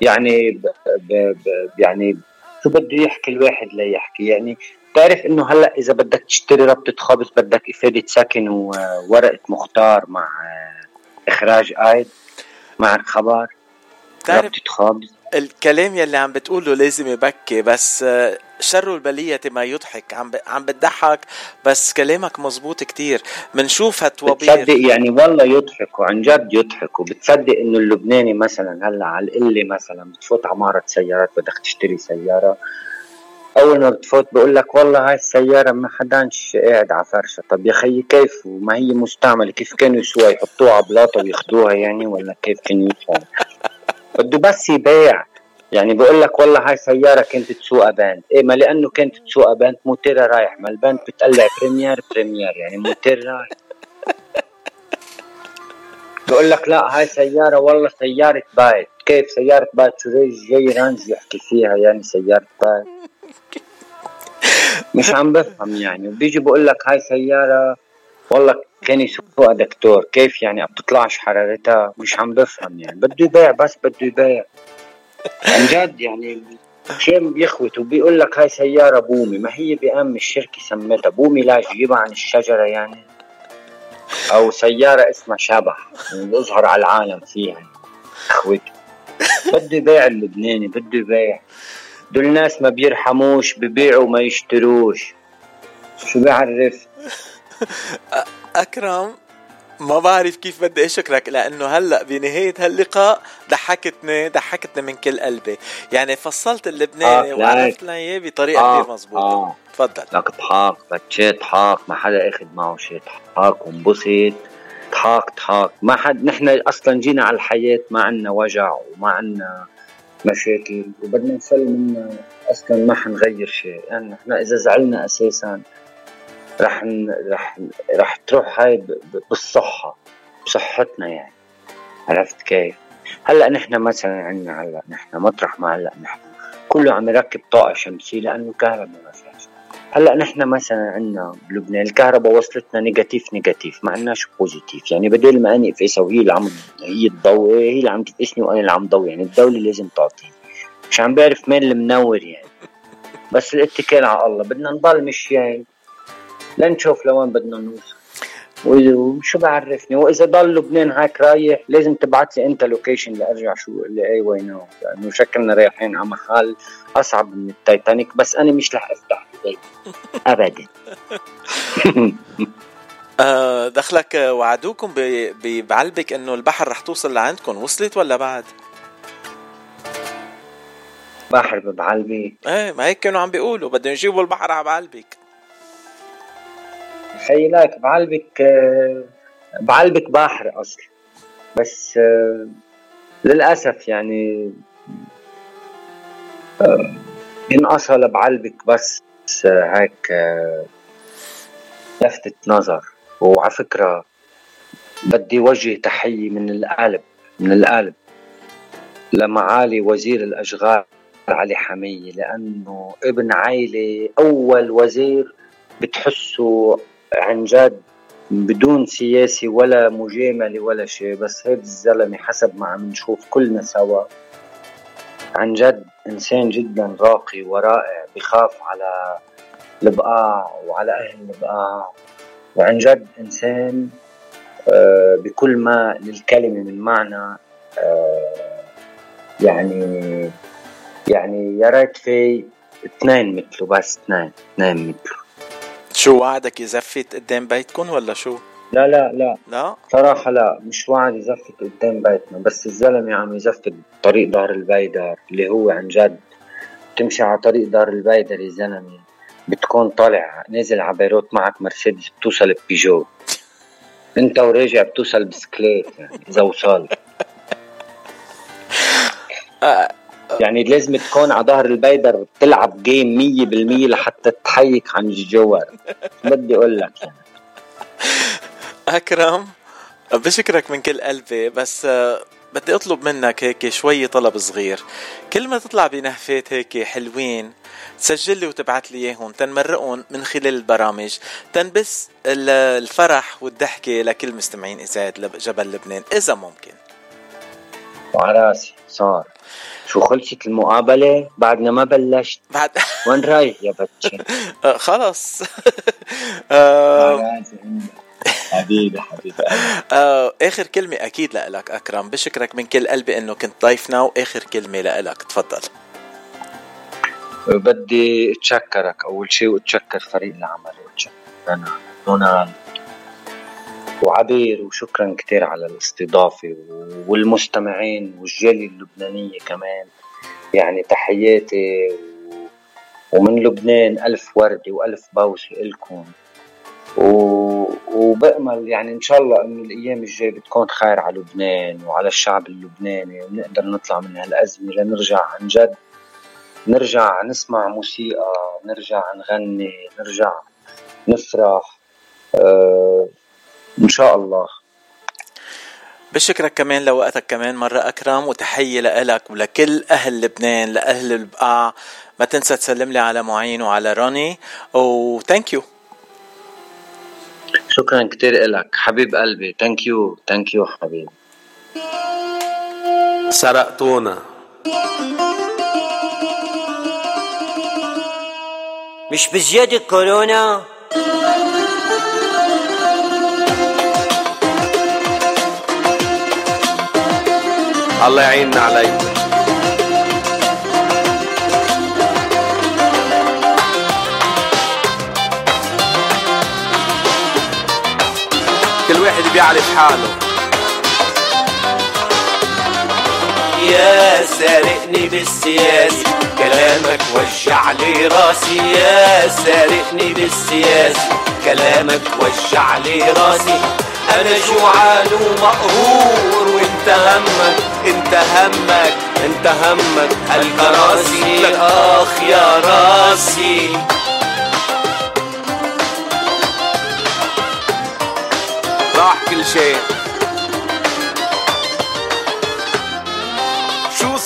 يعني ب ب ب يعني شو بده يحكي الواحد ليحكي يعني بتعرف إنه هلأ إذا بدك تشتري ربطة خبز بدك إفادة سكن وورقة مختار مع إخراج ايد مع الخبر؟ بتعرف الكلام يلي عم بتقوله لازم يبكي بس آه، شر البلية ما يضحك. عم ب... عم بتضحك بس كلامك مزبوط كتير. منشوف هالطوابير بتصدق يعني والله يضحك وعن جد يضحك. وبتصدق إنه اللبناني مثلا هلأ على القلة مثلا بتفوت على معرض سيارات بدك تشتري سيارة. أول ما بتفوت بقول لك والله هاي السيارة ما حداش قاعد على فرشة. طب يا خيي كيف؟ وما هي مستعملة؟ كيف كانوا يسووها يحطوها على بلاطة وياخدوها يعني ولا كيف كان يفهم بده بس يبيع. يعني بقول لك والله هاي سيارة كانت تسوقها بنت إيه ما لأنه كانت تسوقها بنت موتيرها رايح ما البنت بتقلع première première يعني موتير رايح. بقول لك لا هاي سيارة والله سيارة بايت. كيف سيارة بايت؟ شو زي جاي رانز يحكي فيها يعني سيارة بايت. مش عم بفهم يعني. وبيجي بقول لك هاي سيارة والله كان يسوقها دكتور كيف يعني؟ بتطلعش حرارتها مش عم بفهم يعني. بده يبيع بس بده يبيع. عن جد يعني شيء بيخوت وبيقول لك هاي سيارة بومي. ما هي بأم الشركة سمتها؟ بومي لا جيبها عن الشجرة يعني. أو سيارة اسمها شبح يعني بيظهر على العالم فيها يعني. اخوتي بده يبيع اللبناني بده يبيع. دول الناس ما بيرحموش ببيعوا ما يشتروش. شو بيعرف أكرم ما بعرف كيف بدي أشكرك لأنه هلأ بنهاية هاللقاء ضحكتني ضحكتني من كل قلبي. يعني فصلت اللبناني آه، وعرفت لايك. لنا اياه بطريقه آه، كثير مزبوطة. آه. تفضل. لك اضحك بتشي اضحك ما حدا أخذ معه شي اضحك وانبسط. ضحك ضحك ما حد نحن أصلا جينا على الحياة ما عنا وجع وما عنا مشاكل وبدنا نفل منها أصلا ما حنغير شيء. يعني نحن إذا زعلنا أساسا رح. رح رح تروح هاي. بالصحة بصحتنا يعني عرفت كيف؟ هلأ نحن مثلا عندنا هلأ نحن مطرح ما هلأ نحن كله عم يركب طاقة شمسية لأنه كهرباء ما فيها هلأ نحن مثلا عندنا بلبنان الكهرباء وصلتنا negative negative ما عندناش positive يعني بدل ما أني اقفسها وهي اللي عم هي تضوي هي اللي عم تقفسني وأنا اللي عم ضوي يعني الدولة لازم تعطيني مش عم بعرف مين المنور يعني بس الاتكال على الله بدنا نضل مشيان لنشوف لوين بدنا نوصل وشو بعرفني؟ وإذا ضل لبنان هيك رايح لازم تبعت لي أنت location لأرجع شو لاي why not لأنه شكلنا رايحين على محل أصعب من التايتانيك بس أنا مش رح أفتح ابدا. آه، دخلك وعدوكم بعلبك إنه البحر رح توصل لعندكم. وصلت ولا بعد؟ بحر بعلبي إيه ما هيك كانوا عم بيقولوا. بدهم يجيبوا البحر على بعلبك. خيلك بعلبك آه، بعلبك بحر أصلا بس آه، للأسف يعني آه، ينقصها لبعلبك بس آه، هيك آه، لفتة نظر. وعلى فكرة بدي وجه تحية من القلب من القلب لمعالي وزير الأشغال علي حمية لأنه ابن عائلة أول وزير بتحسه عن جد بدون سياسي ولا مجاملة ولا شيء بس هيدا الزلمة حسب ما عم نشوف كلنا سوا. عن جد إنسان جدا راقي ورائع بخاف على البقاع وعلى أهل البقاع. وعن جد إنسان آه، بكل ما للكلمة من معنى آه، يعني يعني يا ريت في اثنين مثله بس اثنين اثنين مثله. شو وعدك يزفت قدام بيتكم ولا شو؟ لا لا لا. لا؟ صراحة لا مش واعد يزفت قدام بيتنا بس الزلمة عم يزفت طريق دار البيدر اللي هو عن جد. تمشي على طريق دار البيدر يا زلمة. بتكون طالع نازل على بيروت معك مرسيدس بتوصل ببيجو. انت وراجع بتوصل بسكليت يعني إذا وصلت. يعني لازم تكون على ظهر البيدر بتلعب جيم مية بالمية لحتى تحيك عن الجوار. بدي أقول لك يعني. أكرم بشكرك من كل قلبي بس آه، بدي أطلب منك هيك شوي طلب صغير. كل ما تطلع بنهفات هيك حلوين تسجل لي وتبعت لي إياهم تنمرقهم من خلال البرامج تنبس ال- الفرح والضحكة لكل مستمعين لب- جبل لبنان إذا ممكن. وعلى راسي. صار. شو خلصت المقابلة؟ بعدنا ما بلشت. بعد. وين رايح يا بتشي آه، خلص. آه،. حبيبي حبيبي. آه، آخر كلمة أكيد لإلك أكرم. بشكرك من كل قلبي إنه كنت ضيفنا وآخر كلمة لإلك. تفضل. بدي أتشكرك. أول شيء واتشكر فريق العمل. واتشكر أنا دونالد. وعبير وشكرا كتير على الاستضافة والمستمعين والجالية اللبنانية كمان. يعني تحياتي ومن لبنان ألف وردة وألف بوسة إلكم. و- وبأمل يعني إن شاء الله إنه الأيام الجاية بتكون خير على لبنان وعلى الشعب اللبناني ونقدر نطلع من هالأزمة لنرجع عن جد. نرجع نسمع موسيقى نرجع نغني نرجع نفرح. آه إن شاء الله. بشكرك كمان لوقتك كمان مرة أكرم وتحية لإلك ولكل أهل لبنان لأهل البقاع. ما تنسى تسلم لي على معين وعلى روني و thank you شكرا كتير إلك. حبيب قلبي thank you thank you حبيبي. سرقتونا. مش بزيادة كورونا؟ الله يعيننا عليكم كل واحد بيعرف حاله. يا سارقني بالسياسة كلامك وجع لي راسي. يا سارقني بالسياسة كلامك وجع لي راسي. أنا جوعان ومقهور وانت همك انت همك انت همك. الكراسي آخ يا راسي. راح كل شيء.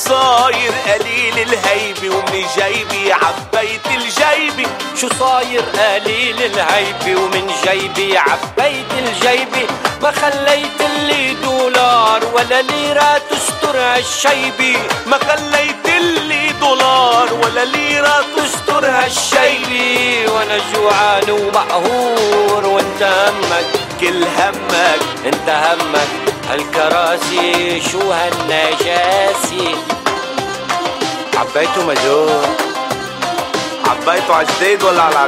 صاير قليل الهيبة ومن جيبي عبيت الجيبي. شو صاير قليل الهيبة ومن جيبي عبيت الجيبي. ما خليت لي دولار ولا ليرة تستر هالشيبي. ما خليت لي دولار ولا ليرة تستر هالشيبي. وأنا جوعان ومقهور وأنت همك كل همك أنت همك. هالكراسي شو هالنجاسي؟ عبيته مجهول عبيته على جديد ولا على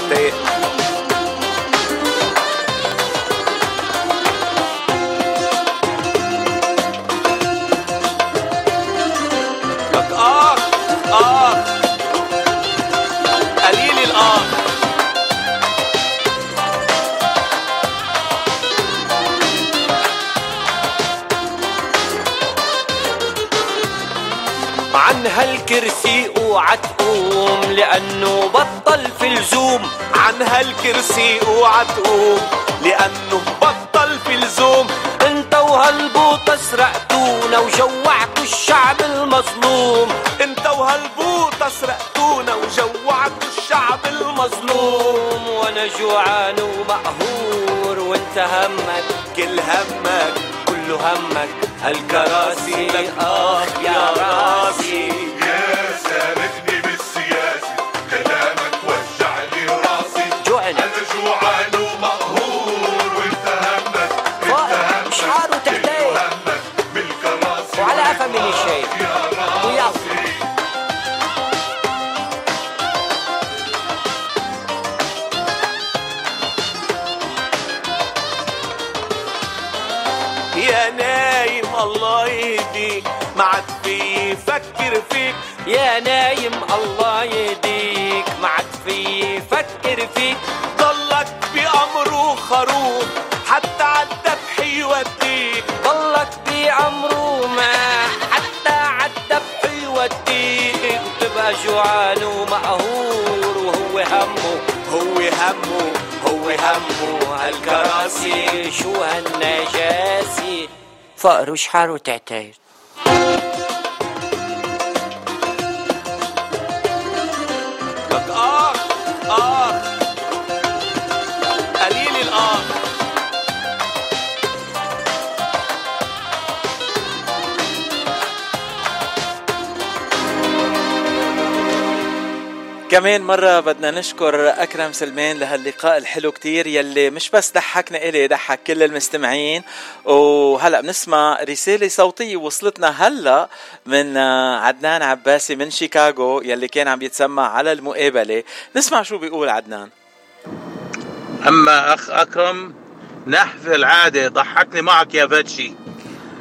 عن هالكرسي أوعى تقوم لأنه بطل في لزوم عن هالكرسي أوعى تقوم لأنه بطل في لزوم أنت وهالبوطة سرقتونا وجوعتوا الشعب المظلوم. أنت وهالبوطة سرقتونا وجوعتوا الشعب المظلوم. وأنا جوعان ومقهور وأنت همك كل همك كل همك. الكراسي اخ يا راسي. ما عاد في يفكر فيك. يا نايم الله يهديك. ما عاد في يفكر فيك. ضلك بأمره خروف. حتى عالذبح يوديك. ضلك بأمره ما. حتى عالذبح يوديك. وتبقى جوعان ومقهور. وهو همه. هو همه. هو همه. هالكراسي شو هالنجاسي. فقر وشحار وتعتير. لك كمان مرة بدنا نشكر أكرم سلمان لهاللقاء الحلو كتير يلي مش بس ضحكنا إلي ضحك كل المستمعين. وهلأ بنسمع رسالة صوتية وصلتنا هلأ من عدنان عباسي من شيكاغو يلي كان عم يتسمع على المقابلة. نسمع شو بيقول عدنان. أما أخ أكرم نحف العادة ضحكني معك يا فاتشي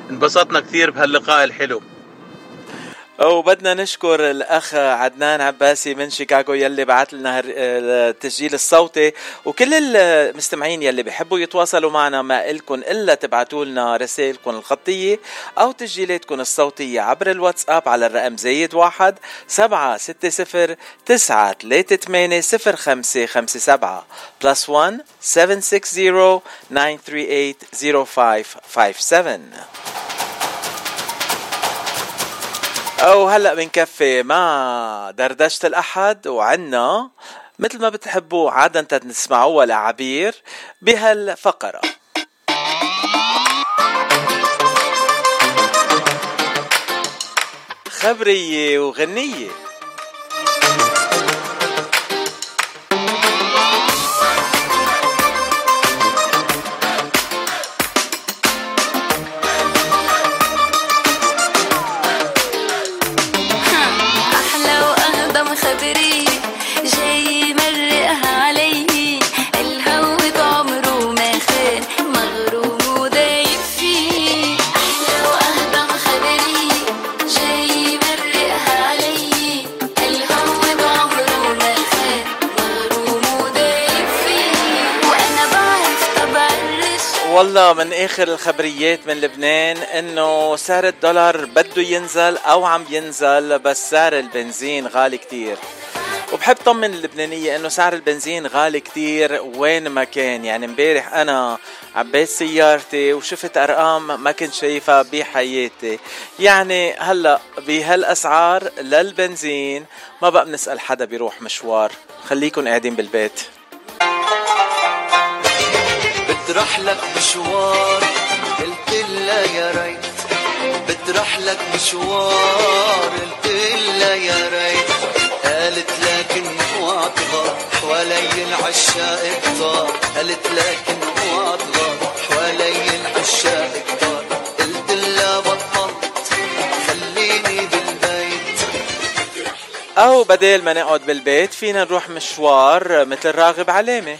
انبسطنا كثير بهاللقاء الحلو. وبدنا نشكر الأخ عدنان عباسي من شيكاغو يلي بعت لنا التسجيل الصوتي. وكل المستمعين يلي بيحبوا يتواصلوا معنا ما إلكن إلا تبعتوا لنا رسائلكم الخطية أو تسجيلاتكم الصوتية عبر الواتساب على الرقم زايد واحد سبعة ستة صفر تسعة ثلاثة ثمانية صفر خمسة خمسة سبعة plus one seven six zero nine three eight zero five five seven أو هلأ بنكفي مع دردشة الأحد وعنا مثل ما بتحبوا عادة تسمعوها لعبير بهالفقرة. خبرية وغنية. والله من آخر الخبريات من لبنان إنه سعر الدولار بده ينزل أو عم ينزل بس سعر البنزين غالي كتير. وبحب طمن اللبنانية إنه سعر البنزين غالي كتير وين ما كان. يعني امبارح أنا عبيت سيارتي وشفت أرقام ما كنت شايفها بحياتي. يعني هلأ بهالأسعار للبنزين ما بقى بنسأل حدا بيروح مشوار. خليكن قاعدين بالبيت. بتروح لك مشوار. قلت لها يا ريت. بتروح لك مشوار. قلت لها يا ريت. قالت لكن واطغى حوالي العشاق كتار قالت لكن واطغى حوالي العشاق كتار قلت لها بطلت خليني بالبيت. أو بدل ما نقعد بالبيت. فينا نروح مشوار مثل راغب علامة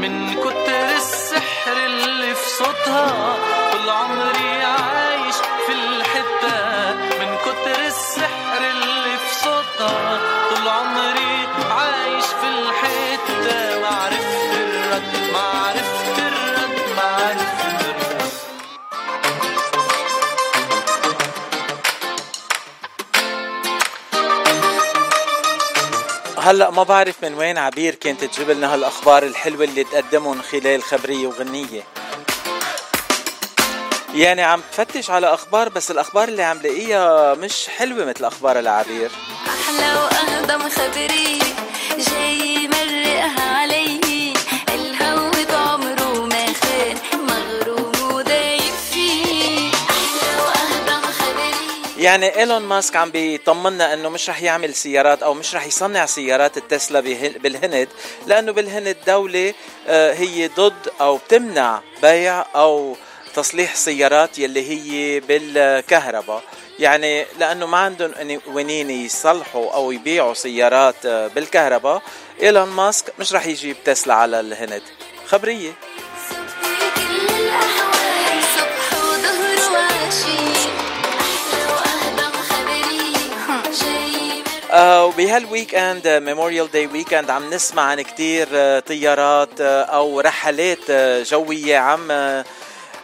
minute. هلأ ما بعرف من وين عبير كانت تجيب لنا هالأخبار الحلوة اللي تقدمهم خلال خبريه وغنية. يعني عم تفتش على أخبار بس الأخبار اللي عم لاقيها مش حلوة مثل أخبار العبير. أحلى واهدم خبريه يعني إيلون ماسك عم بيطمنا إنه مش رح يعمل سيارات أو مش رح يصنع سيارات التسلا بالهند لأنه بالهند دولة آه، هي ضد أو بتمنع بيع أو تصليح سيارات يلي هي بالكهرباء. يعني لأنه ما عندهم ونين يصلحوا أو يبيعوا سيارات آه، بالكهرباء إيلون ماسك مش رح يجيب تسلا على الهند. خبرية. وبهال weekend Memorial Day weekend عم نسمع عن كتير آه، طيارات آه، أو رحلات آه، جوية عم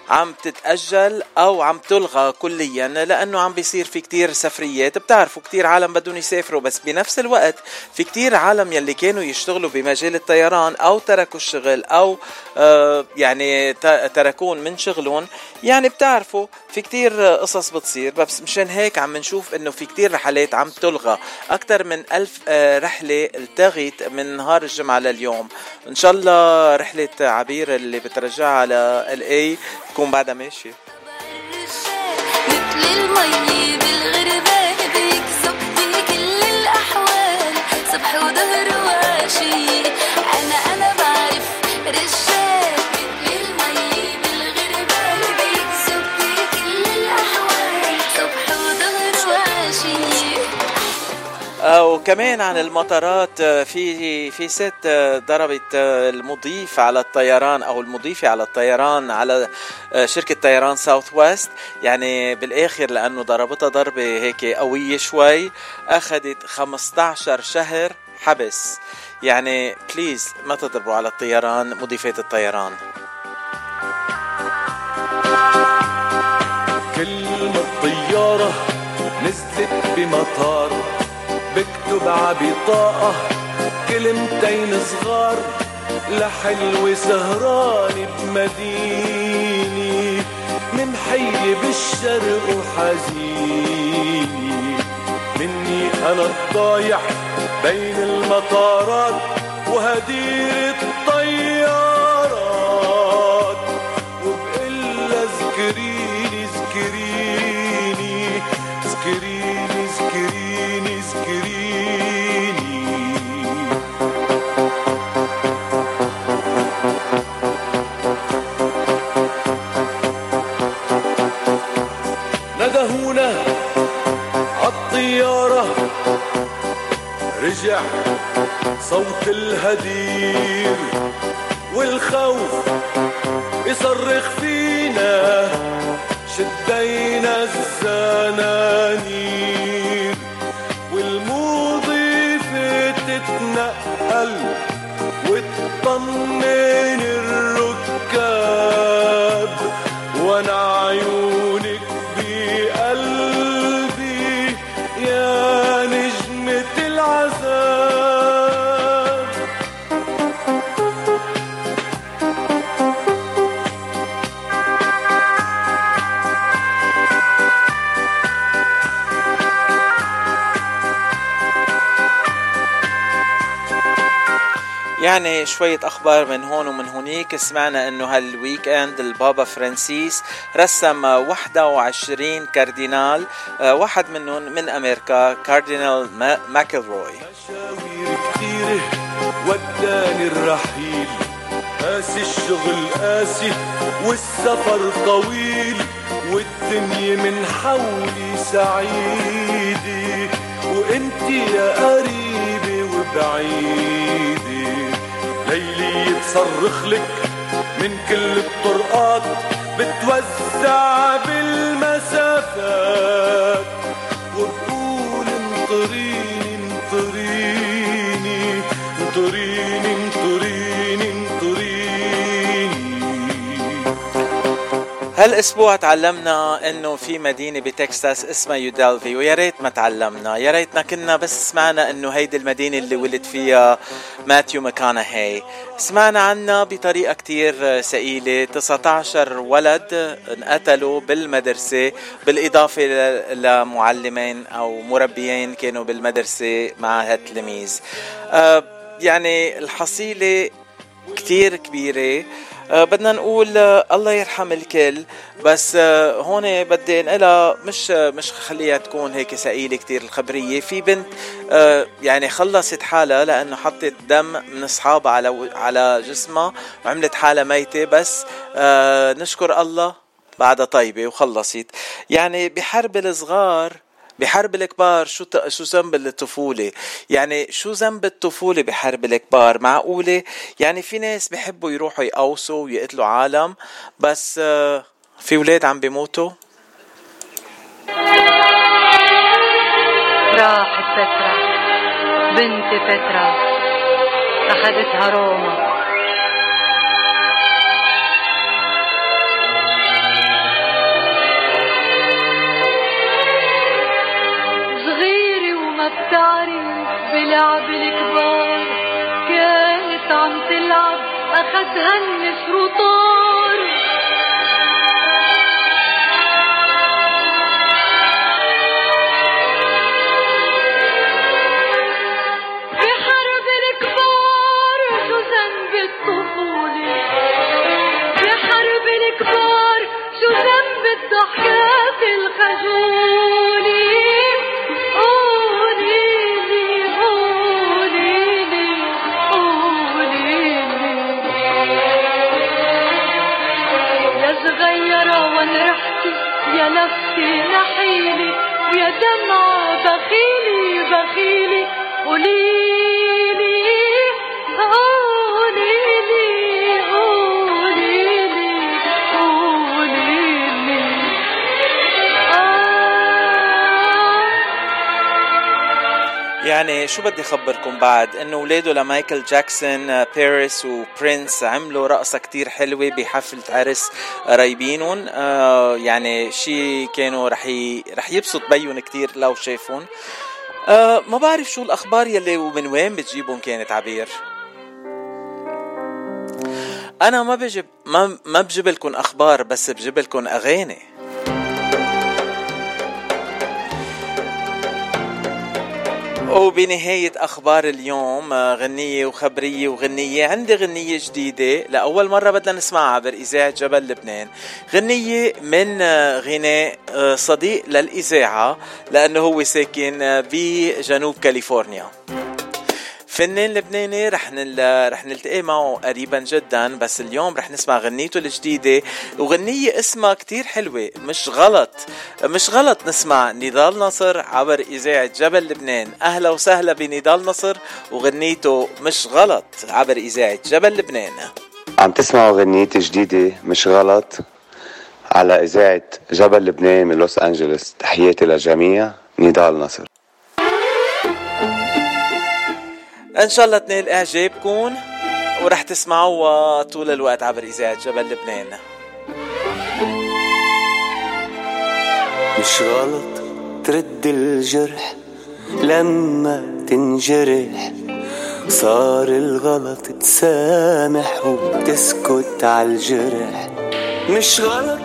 عم تتأجل أو عم تلغى كليا لأنه عم بيصير في كتير سفريات. بتعرفوا كتير عالم بدهم يسافروا بس بنفس الوقت في كتير عالم يلي كانوا يشتغلوا بمجال الطيران أو تركوا الشغل أو آه يعني تركون من شغلهم. يعني بتعرفوا في كتير قصص بتصير بس مشان هيك عم نشوف إنه في كتير رحلات عم تلغى. أكثر من ألف آه، رحلة التغت من نهار الجمعة لليوم. إن شاء الله رحلة عبير اللي بترجعها على الاي تكون بعدها ماشية مثل المي بالغربان بيكسب في كل الأحوال. صبح وظهر وعشية وكمان عن المطارات آه، في في ست آه، ضربت آه، المضيف على الطيران أو المضيفة على الطيران على آه، شركة طيران Southwest يعني بالآخر لأنه ضربتها ضربة هيك قوية شوي أخذت 15 شهر حبس. يعني please ما تضربوا على الطيران مضيفات الطيران. كل ما الطيارة نزلت بمطار. بكتب عبطاقة كلمتين صغار لحلوة سهران بمديني. من حي بالشرق وحزيني مني أنا الضايع بين المطارات وهدير الطيارات رجع صوت الهدير والخوف يصرخ فينا شدينا الزنانير والمضيفة تتنقل وتطمن يعني شوية أخبار من هون ومن هونيك سمعنا أنه هال weekend البابا فرانسيس رسم 21 كاردينال آه، واحد منهم من أمريكا كاردينال ما- ماكلروي. كتيرة وداني الرحيل. قاسي الشغل قاسي والسفر طويل والدنيا من حولي سعيدة. وانت يا قريبة وبعيدة ليلي يتصرخ لك من كل الطرقات بتوزع بالمسافات. انطريني انطريني انطريني انطريني هالأسبوع تعلمنا إنه في مدينة بتكساس اسمها يودالفي ويا ريت ما تعلمنا. يا ريتنا كنا بس سمعنا إنه هيدي المدينة اللي ولد فيها ماثيو ماكونهي. سمعنا عنها بطريقة كتير سئيلة. 19 ولد انقتلوا بالمدرسة بالإضافة لمعلمين أو مربيين كانوا بالمدرسة مع هالتلاميذ. آه، يعني الحصيلة كتير كبيرة. آه، بدنا نقول آه، الله يرحم الكل. بس آه، هون بدي انقلها مش آه، مش خليها تكون هيك ثقيلة كتير الخبرية. في بنت آه، يعني خلصت حالها لأنه حطت دم من أصحابها على على جسمها وعملت حالها ميتة بس. آه، نشكر الله بعدها طيبة وخلصت. يعني بحرب الصغار بحرب الكبار شو شو ذنب الطفولة؟ يعني شو ذنب الطفولة بحرب الكبار معقولة؟ يعني في ناس بحبوا يروحوا يقوصوا ويقتلوا عالم بس آه، في ولاد عم بيموتوا؟ راحت فترة بنت فترة أخذتها روما. لعب الكبار كانت عم تلعب أخذها النسر وطار يعني شو بدي خبركم بعد؟ إنه ولاده لمايكل جاكسون آه، بيريس وبرنس عملوا رقصة كتير حلوة بحفلة عرس قرايبينهم آه يعني شي كانوا رح ي... رح يبسط بيهم كتير لو شافون آه ما بعرف شو الأخبار يلي ومن وين بتجيبهم كانت عبير. أنا ما بجيب ما ما بجيب لكم أخبار بس بجيب لكم أغاني. وبنهاية أخبار اليوم آه، غنية وخبرية وغنية. عندي غنية جديدة لأول مرة بدنا نسمعها عبر إذاعة جبل لبنان. غنية من آه، غناء آه، صديق للإذاعة لأنه هو ساكن بجنوب كاليفورنيا. فنان لبناني رح نل... رح نلتقي معه قريبا جدا بس اليوم رح نسمع غنيته الجديدة وغنية اسمها كتير حلوة مش غلط. مش غلط نسمع نضال نصر عبر إذاعة جبل لبنان. أهلا وسهلا بنضال نصر وغنيته مش غلط عبر إذاعة جبل لبنان. عم تسمعوا غنيتي جديدة مش غلط على إذاعة جبل لبنان من لوس أنجلوس. تحياتي للجميع نضال نصر إن شاء الله تنال إعجابكم ورح تسمعوها طول الوقت عبر إذاعة جبل لبنان. مش غلط ترد الجرح لما تنجرح صار الغلط تسامح وتسكت عالجرح مش غلط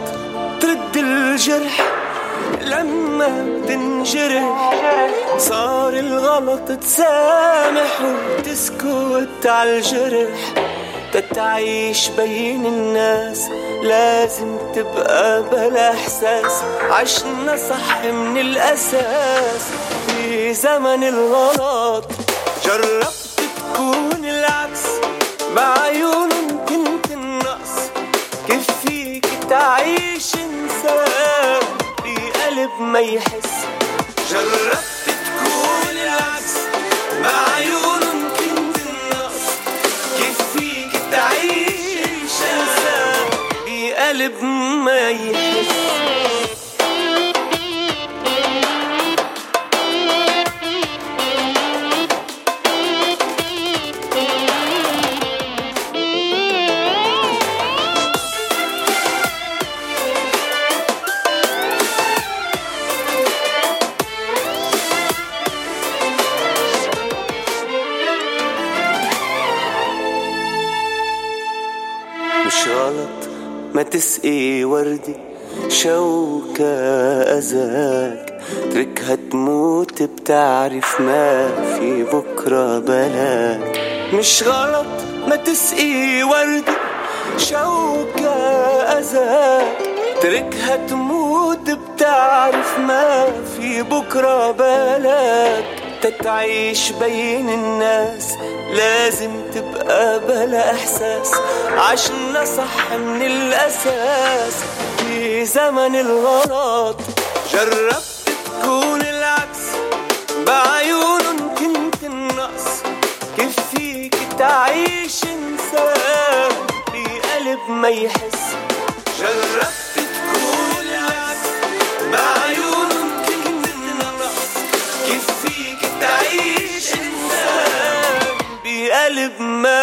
ترد الجرح لما تنجرح صار الغلط تسامح وتسكت عالجرح تتعيش بين الناس لازم تبقى بلا إحساس. عشنا صح من الأساس. في زمن الغلط جربت تكون العكس. بعيونهم كنت النقص. كيف فيك تعيش إنسان. بقلب ما يحس. جربت تكون العكس بعيونهم كنت النقص كيف فيك تعيش إنسان؟ بقلب ما يحس. تسقي وردي شوكة أذاك. تركها تموت بتعرف ما في بكرة بلاك. مش غلط ما تسقي وردي شوكة أذاك. تركها تموت بتعرف ما في بكرة بلاك. تا تعيش بين الناس لازم تبقى بلا احساس. عشنا صح من الاساس في زمن الغلط. جربت تكون العكس بعيونهم كنت النقص. كيف فيك تعيش انسان بقلب ما يحس. جربت تكون العكس بعيونهم كنت النقص. كيف فيك تعيش انسان بقلب يحس.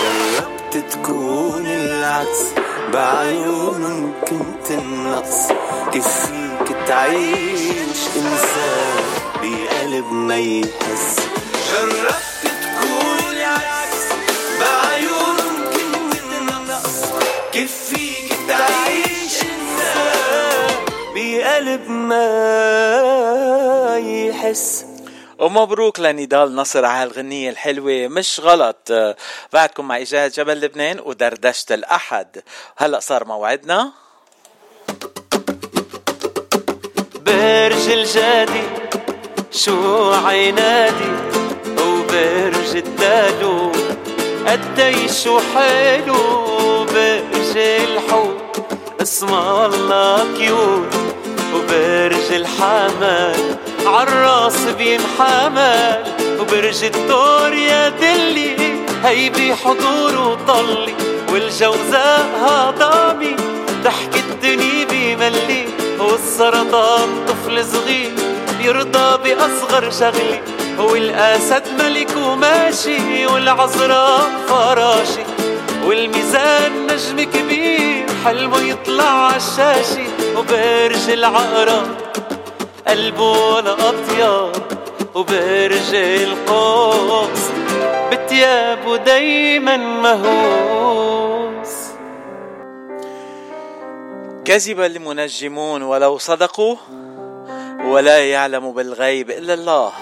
جربت تكون العكس بعيون بعيونهم كنت النقص كيف فيك تعيش إنسان بقلب ما يحس. جربت ما يحس. ومبروك لنضال نصر على هالغنية الحلوة مش غلط. آه، بعدكم مع إجازة جبل لبنان ودردشة الأحد. هلأ صار موعدنا. برج الجادي شو عينادي وبرج الدالو قديش حلو برج الحوت اسم الله كيوت. وبرج الحمل عالراس بينحمل وبرج الدور يا دلي هي بحضور وطلي والجوزاء هضامي ضحك الدنيا بملي والسرطان طفل صغير يرضى بأصغر شغلي والأسد ملك وماشي والعذراء فراشي. والميزان نجم كبير حلمه يطلع عالشاشة وبرج العقرب. قلبه ولا أطيب وبرج القوس. بتيابه دايما مهووس. كذب المنجمون ولو صدقوا ولا يعلم بالغيب إلا الله.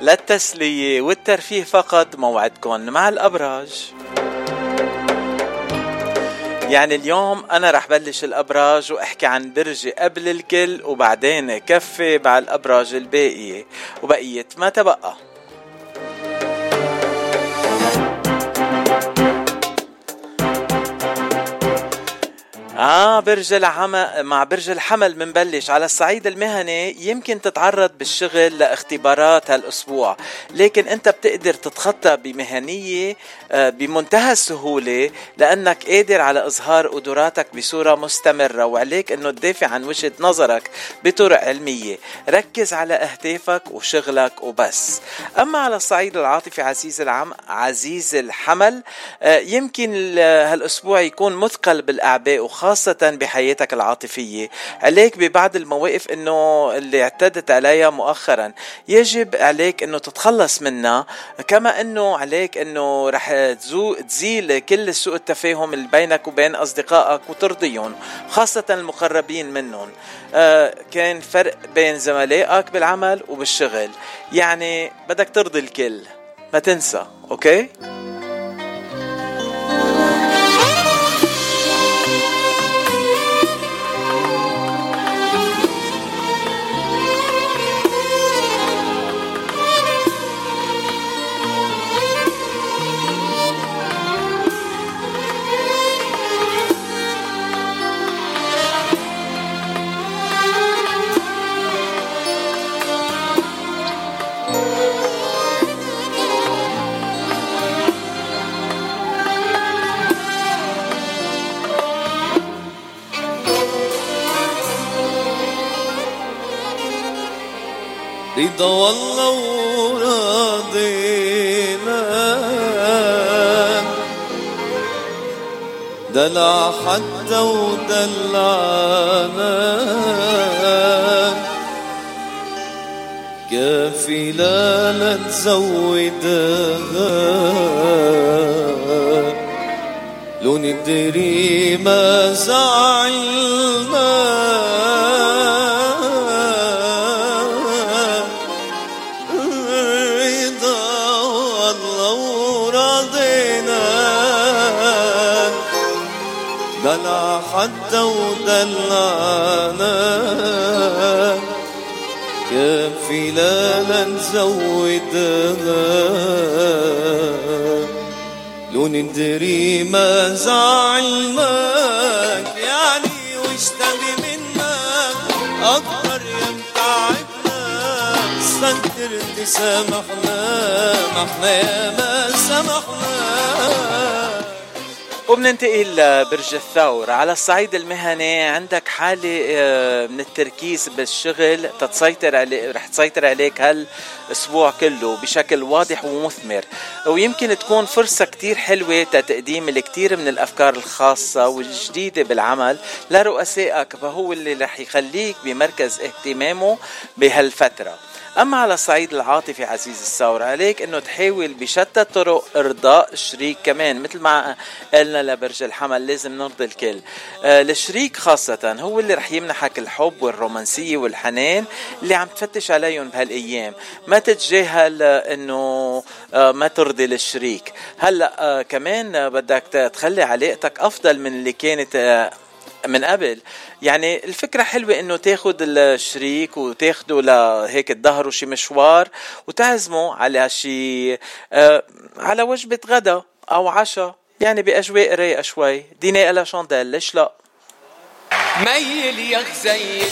للتسلية والترفيه فقط موعدكم مع الأبراج. يعني اليوم أنا رح بلش الأبراج وأحكي عن برجي قبل الكل وبعدين كفي مع الأبراج الباقية وبقية ما تبقى. آه برج العمى مع برج الحمل منبلش على الصعيد المهني يمكن تتعرض بالشغل لاختبارات هالأسبوع. لكن أنت بتقدر تتخطى بمهنية آه، بمنتهى السهولة لأنك قادر على إظهار قدراتك بصورة مستمرة. وعليك أنه تدافع عن وجهة نظرك بطرق علمية. ركز على أهدافك وشغلك وبس. أما على الصعيد العاطفي عزيز العم عزيز الحمل آه، يمكن ال- هالأسبوع يكون مثقل بالأعباء وخاصة بحياتك العاطفية. عليك ببعض المواقف أنه اللي اعتدت عليها مؤخرا. يجب عليك أنه تتخلص منها. كما أنه عليك أنه رح تزيل كل سوء التفاهم اللي بينك وبين أصدقائك وترضيهم خاصة المقربين منهم. آه كان فرق بين زملائك بالعمل وبالشغل. يعني بدك ترضي الكل. ما تنسى أوكي؟ رضا والله وراضينا دلع حتى ودلعنا. كافي لا لا لو ندري ما زعلنا ودلعنا كافي لا لا نزودها. لو ندري ما زعلناك يعني وش تبي منك أكتر يا متعبنا استنكر تسامحنا ما إحنا يا ما سامحنا. وبننتقل لبرج الثور. على الصعيد المهني عندك حالة آه، من التركيز بالشغل. تتسيطر عليه رح تسيطر عليك هالأسبوع كله بشكل واضح ومثمر. ويمكن تكون فرصة كتير حلوة تتقديم الكثير من الأفكار الخاصة والجديدة بالعمل لرؤسائك فهو اللي رح يخليك بمركز اهتمامه بهالفترة. أما على الصعيد العاطفي عزيز الثور عليك أنه تحاول بشتى الطرق إرضاء الشريك كمان مثل ما قلنا لبرج الحمل لازم نرضي الكل. آه الشريك خاصة هو اللي رح يمنحك الحب والرومانسية والحنان اللي عم تفتش عليهم بهالأيام. ما تتجاهل أنه آه ما ترضي الشريك هلأ آه كمان بدك تخلي علاقتك أفضل من اللي كانت آه من قبل. يعني الفكرة حلوة إنه تاخد الشريك وتاخده لهيك تظهروا شي مشوار وتعزموا على شي آه على وجبة غدا أو عشاء يعني بأجواء رايقة شوي. ديني الا شانديل ليش لا؟ ميل يا غزيل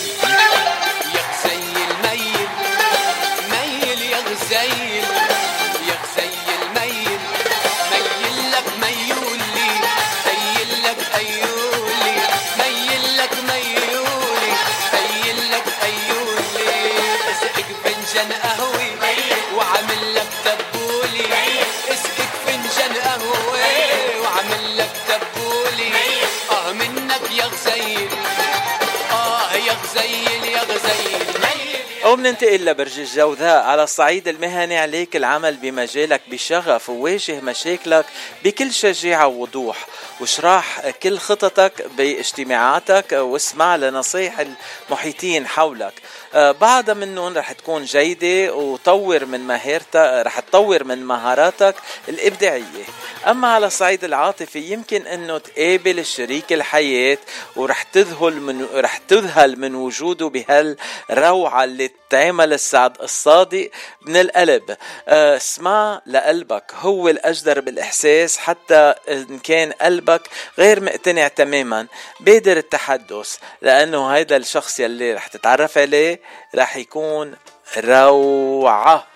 وبننتقل لبرج الجوذاء على الصعيد المهني عليك العمل بمجالك بشغف وواجه مشاكلك بكل شجاعة ووضوح. واشراح كل خططك باجتماعاتك واسمع لنصيح المحيطين حولك. بعضها منهم رح تكون جيدة وطور من مهارتك رح تطور من مهاراتك الإبداعية. أما على الصعيد العاطفي يمكن أنه تقابل شريك الحياة ورح تذهل من رح تذهل من وجوده بهالروعة اللي تعمل السعد الصادق من القلب. آه، اسمع لقلبك هو الأجدر بالإحساس حتى إن كان قلبك غير مقتنع تماما بادر التحدث لأنه هيدا الشخص يلي رح تتعرف عليه رح يكون روعة.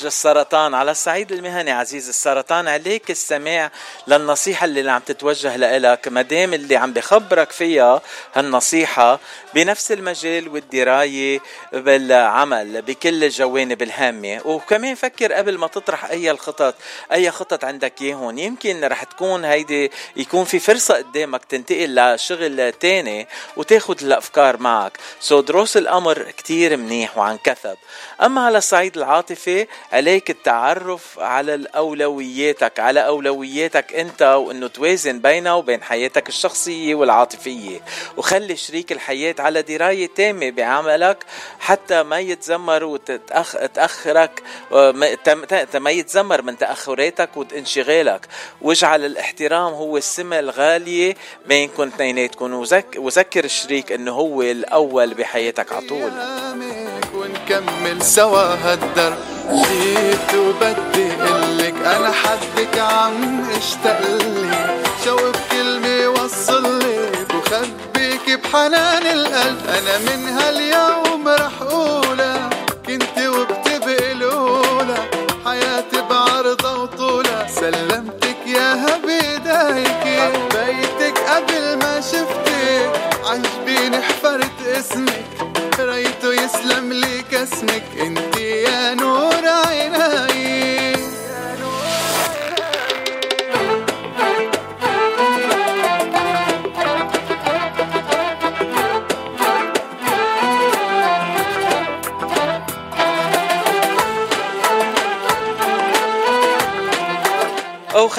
لبرج السرطان على الصعيد المهني عزيز السرطان عليك السماع للنصيحة اللي عم تتوجه لإلك. مدام اللي عم بخبرك فيها هالنصيحة بنفس المجال والدراية بالعمل بكل الجوانب الهامة. وكمان فكر قبل ما تطرح أي الخطط أي خطط عندك إياهم يمكن رح تكون هيدي يكون في فرصة قدامك تنتقل لشغل تاني وتاخد الأفكار معك. سو دروس الأمر كتير منيح وعن كثب. أما على الصعيد العاطفي عليك التعرف على الأولوياتك على أولوياتك أنت وأنه توازن بينها وبين حياتك الشخصية والعاطفية. وخلي شريك الحياة على دراية تامة بعملك حتى ما يتذمر وتأخرك ما يتذمر من تأخراتك وانشغالك. واجعل الاحترام هو السمة الغالية بينكم اثنيناتكم وذكر الشريك إنه هو الأول بحياتك على طول. ونكمل سوا هالدرب. جيت وبدي قلك أنا حدك عم اشتاق لي. شوق كلمة وصل لك وخبيك بحنان القلب. أنا من هاليوم رح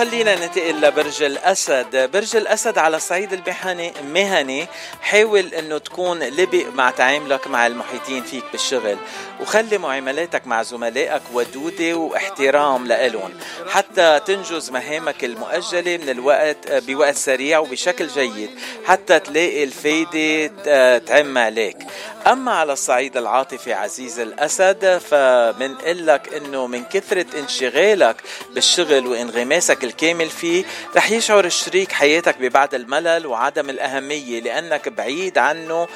خلينا ننتقل لبرج الأسد. برج الأسد على الصعيد المهني مهني حاول أنه تكون لبق مع تعاملك مع المحيطين فيك بالشغل. وخلي معاملاتك مع زملائك ودودة واحترام لإلهم. حتى تنجز مهامك المؤجلة من الوقت بوقت سريع وبشكل جيد. حتى تلاقي الفايدة تعم عليك. أما على الصعيد العاطفي عزيز الأسد فمن لك أنه من كثرة انشغالك بالشغل وانغماسك الكامل فيه رح يشعر الشريك حياتك ببعض الملل وعدم الأهمية لأنك بعيد عنه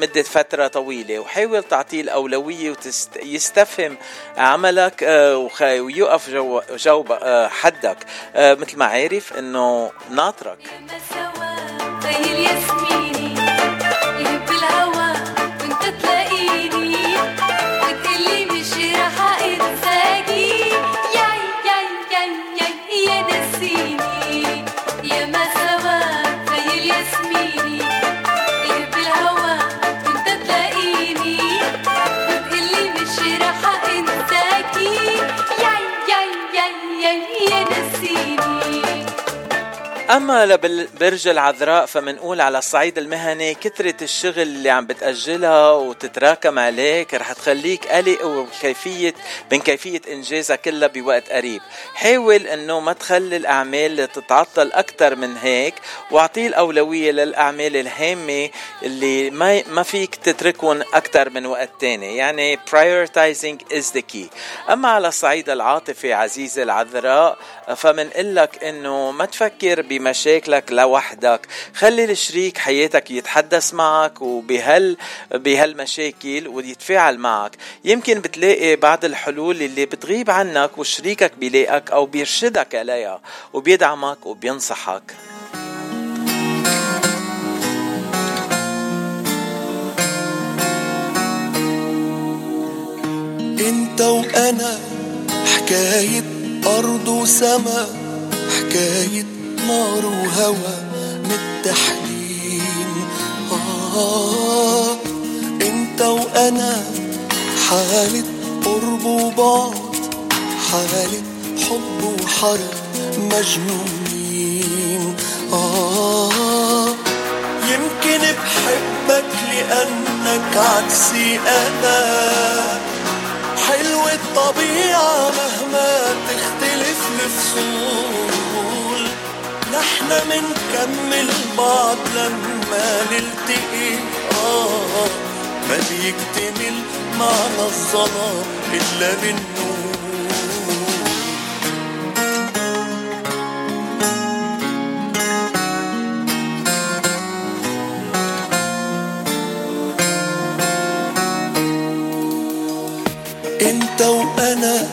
مدة فترة طويلة. وحاول تعطيه الأولوية ويستفهم عملك ويقف جو, جو حدك. مثل ما عارف أنه ناطرك. أما لبرج العذراء فمنقول على الصعيد المهني كثرة الشغل اللي عم بتأجلها وتتراكم عليك رح تخليك قلق وكيفية من كيفية إنجازها كلها بوقت قريب. حاول إنه ما تخلي الأعمال تتعطل أكثر من هيك واعطيه الأولوية للأعمال الهامة اللي ما ما فيك تتركهم أكثر من وقت تاني. يعني prioritizing is the key. أما على الصعيد العاطفي عزيزي العذراء فمن لك إنه ما تفكر بمشاكلك لوحدك. خلي الشريك حياتك يتحدث معك وبهال بهالمشاكل ويتفاعل معك. يمكن بتلاقي بعض الحلول اللي بتغيب عنك وشريكك بيلاقك أو بيرشدك عليها وبيدعمك وبينصحك. أنت وأنا حكاية ارض وسما حكاية نار وهوى متحدين آه أنت وأنا حالة قرب وبعد حالة حب وحرب مجنونين. آه يمكن بحبك لأنك عكسي أنا. حلو الطبيعة مهما تختلف الفصول. نحنا منكمل بعض لما نلتقي. آه ما بيكتمل معنا الظلام إلا بالنور. انت أنا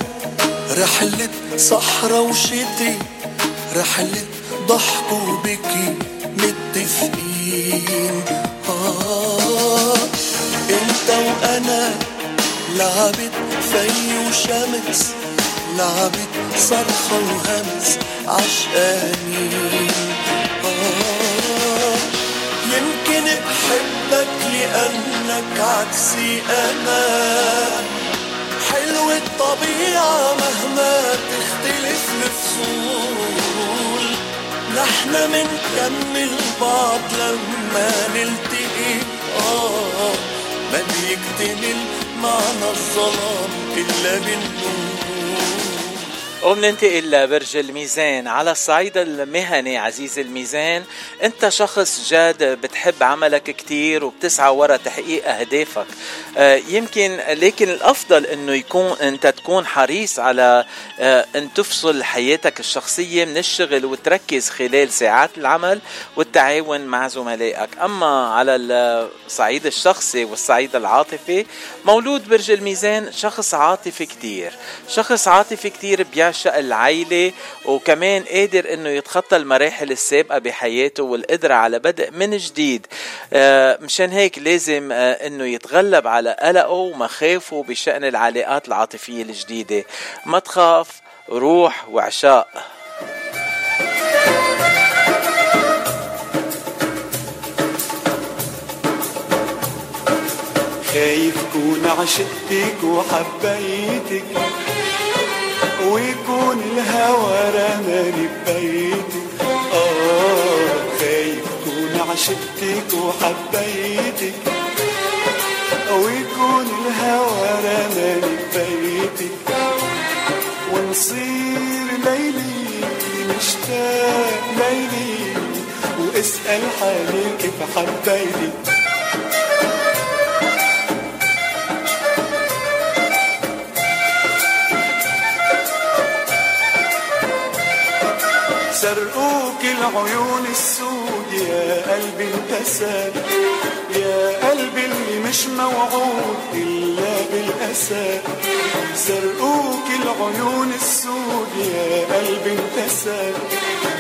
رحلة صحرا وشتي رحلة ضحك وبكي متفقين. آه انت وأنا لعبت في وشمس لعبت صرخة وهمس عشقانين. آه يمكن بحبك لأنك عكسي أنا مهما تختلف الفصول نحن منكمل بعض لما نلتقي. آه ما بيكتمل معنا الظلام إلا بالنور. وبننتقل لبرج الميزان على الصعيد المهني عزيز الميزان انت شخص جاد بتحب عملك كتير وبتسعى ورا تحقيق أهدافك. آه، يمكن لكن الأفضل إنه يكون أنت تكون حريص على آه، أن تفصل حياتك الشخصية من الشغل وتركز خلال ساعات العمل والتعاون مع زملائك. أما على الصعيد الشخصي والصعيد العاطفي مولود برج الميزان شخص عاطفي كتير. شخص عاطفي كتير بيعشق العيلة وكمان قادر إنه يتخطى المراحل السابقة بحياته والقدرة على بدء من جديد. آه، مشان هيك لازم آه، إنه يتغلب على قلقه ومخاوفه بشأن العلاقات العاطفية الجديدة. ما تخاف روح وعشاء. خايف كون عشقتك وحبيتك. ويكون الهوى رماني ببيتك آه خايف كون عشقتك وحبيتك. ويكون الهوى رماني ببيتك ونصير ليلي مشتاق ليلي. واسأل حالي كيف سرقوك العيون السود يا قلبي انتسى يا قلبي اللي مش موعود إلا بالأسى سرقوك العيون السود يا قلبي انتسى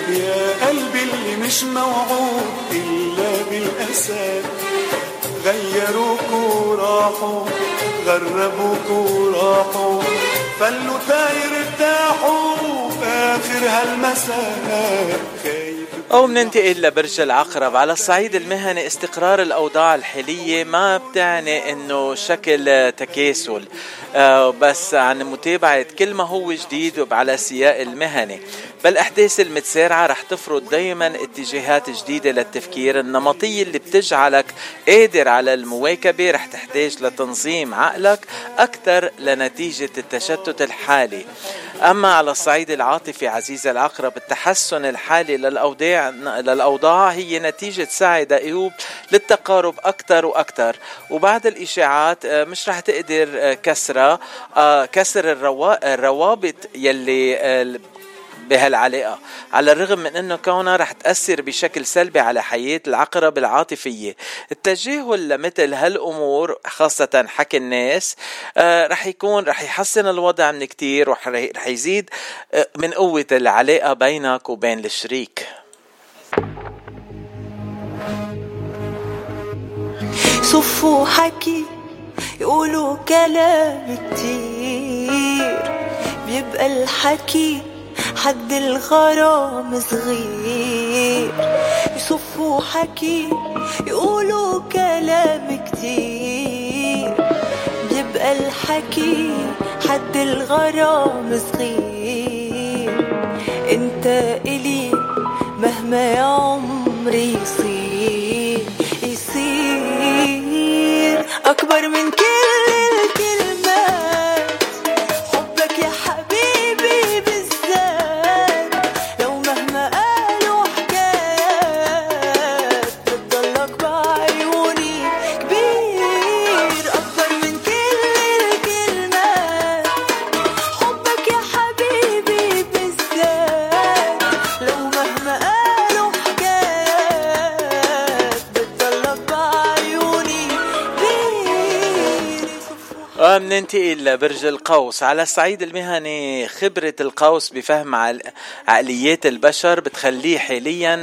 يا قلبي اللي مش موعود إلا بالأسى غيروك وراحوا غربوك وراحوا. فلوا تاير ارتاحوا آخر هالمساء. أو بننتقل لبرج العقرب على الصعيد المهني. استقرار الأوضاع الحالية ما بتعني إنه شكل تكاسل. آه، بس عن متابعة كل ما هو جديد وعلى سياق المهني. فالأحداث المتسارعة رح تفرض دايما اتجاهات جديدة للتفكير النمطية اللي بتجعلك قادر على المواكبة. رح تحتاج لتنظيم عقلك أكثر لنتيجة التشتت الحالي. أما على الصعيد العاطفي عزيز العقرب التحسن الحالي للأوضاع للأوضاع هي نتيجة سعي دؤوب للتقارب أكثر وأكثر. وبعد الإشاعات آه، مش رح تقدر آه، كسرها آه، كسر الروا- الروابط يلي بهالعلاقة. على الرغم من إنه كونها رح تأثر بشكل سلبي على حياة العقرب العاطفية. التجاهل لمثل هالأمور خاصة حكي الناس آه، رح يكون رح يحسن الوضع من كتير ورح رح يزيد آه، من قوة العلاقة بينك وبين الشريك. صفوا حكي يقولوا كلام كتير. بيبقى الحكي حد الغرام صغير يصفوا حكي يقولوا كلام كتير. بيبقى الحكي حد الغرام صغير. انت الي مهما يا عمري يصير يصير أكبر من كل ومننتقل لبرج القوس على الصعيد المهني خبرة القوس بفهم عقليات البشر بتخليه حاليا.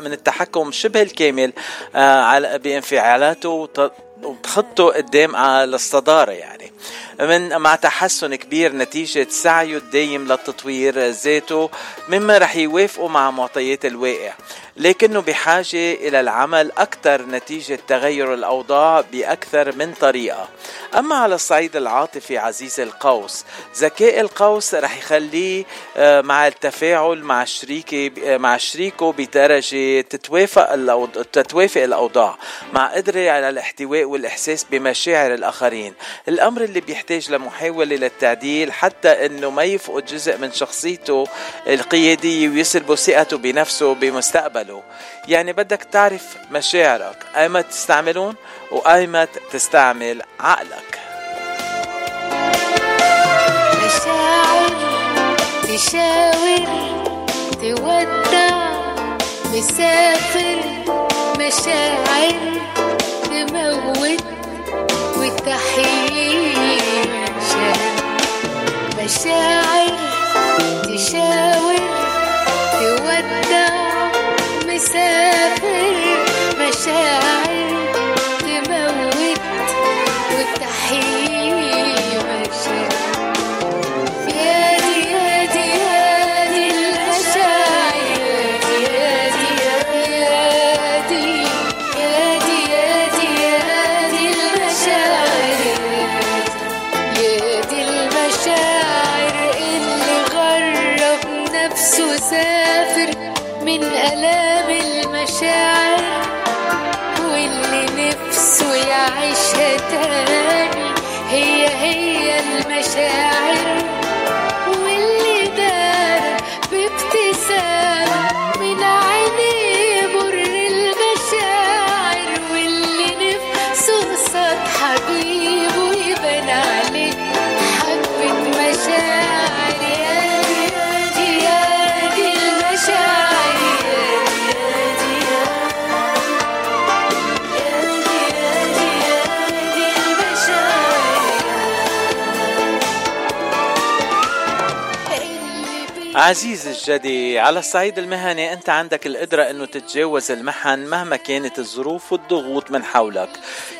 من التحكم شبه الكامل آه، بانفعالاته وت- وتخطه قدام على الصدارة يعني من مع تحسن كبير نتيجة سعيه الدايم للتطوير ذاته مما رح يوافقه مع معطيات الواقع لكنه بحاجة إلى العمل أكثر نتيجة تغير الأوضاع بأكثر من طريقة. أما على الصعيد العاطفي عزيز القوس ذكاء القوس رح يخليه آه، مع التفاعل مع شريكه آه، مع شريكه بدرجة تتوافق الأوض- تتوافق الأوضاع مع قدرة على الاحتواء والإحساس بمشاعر الآخرين. الأمر اللي بيحتاج لمحاولة للتعديل حتى أنه ما يفقد جزء من شخصيته القيادية ويسلبه ثقته بنفسه بمستقبله يعني بدك تعرف مشاعرك أيمت تستعملون وأيمت تستعمل عقلك. مشاعر تشاور تودع مسافر مشاعر تموت وتحيي مشاعر تشاور تودع. مسافر مشاعر يعيشها تاني هي هي المشاعر. عزيز الجدي على الصعيد المهني أنت عندك القدرة إنه تتجاوز المحن مهما كانت الظروف والضغوط من حولك.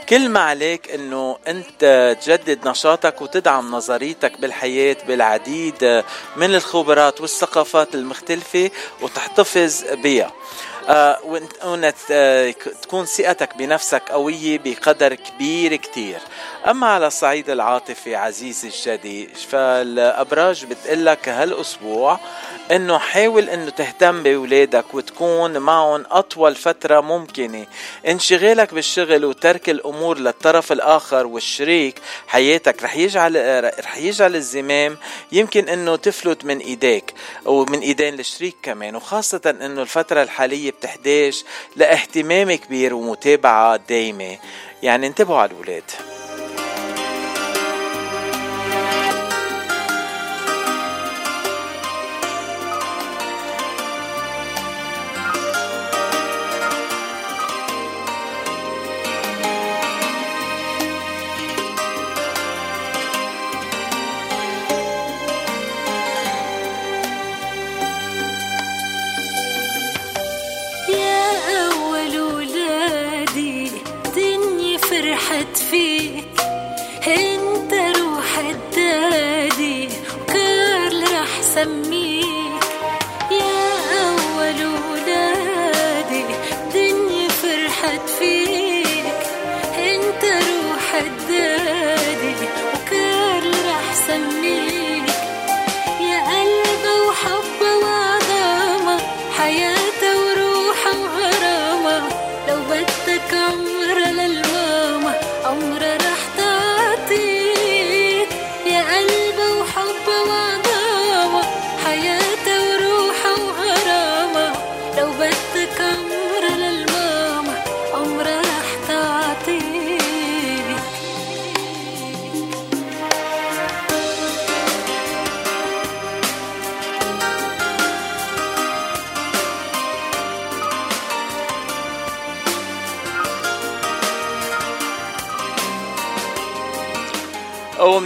كل ما عليك إنه أنت تجدد نشاطك وتدعم نظريتك بالحياة بالعديد من الخبرات والثقافات المختلفة وتحتفظ بها آه وانت آه تكون ثقتك بنفسك قوية بقدر كبير كتير. أما على الصعيد العاطفي عزيزي الجدي فالأبراج بتقلك هالأسبوع إنه حاول إنه تهتم بأولادك وتكون معهم أطول فترة ممكنة. انشغالك بالشغل وترك الأمور للطرف الآخر والشريك حياتك رح يجعل رح يجعل الزمام يمكن إنه تفلت من إيديك ومن إيدين الشريك كمان. وخاصة إنه الفترة الحالية بتحتاج لاهتمام كبير ومتابعة دايمة. يعني انتبهوا على الأولاد.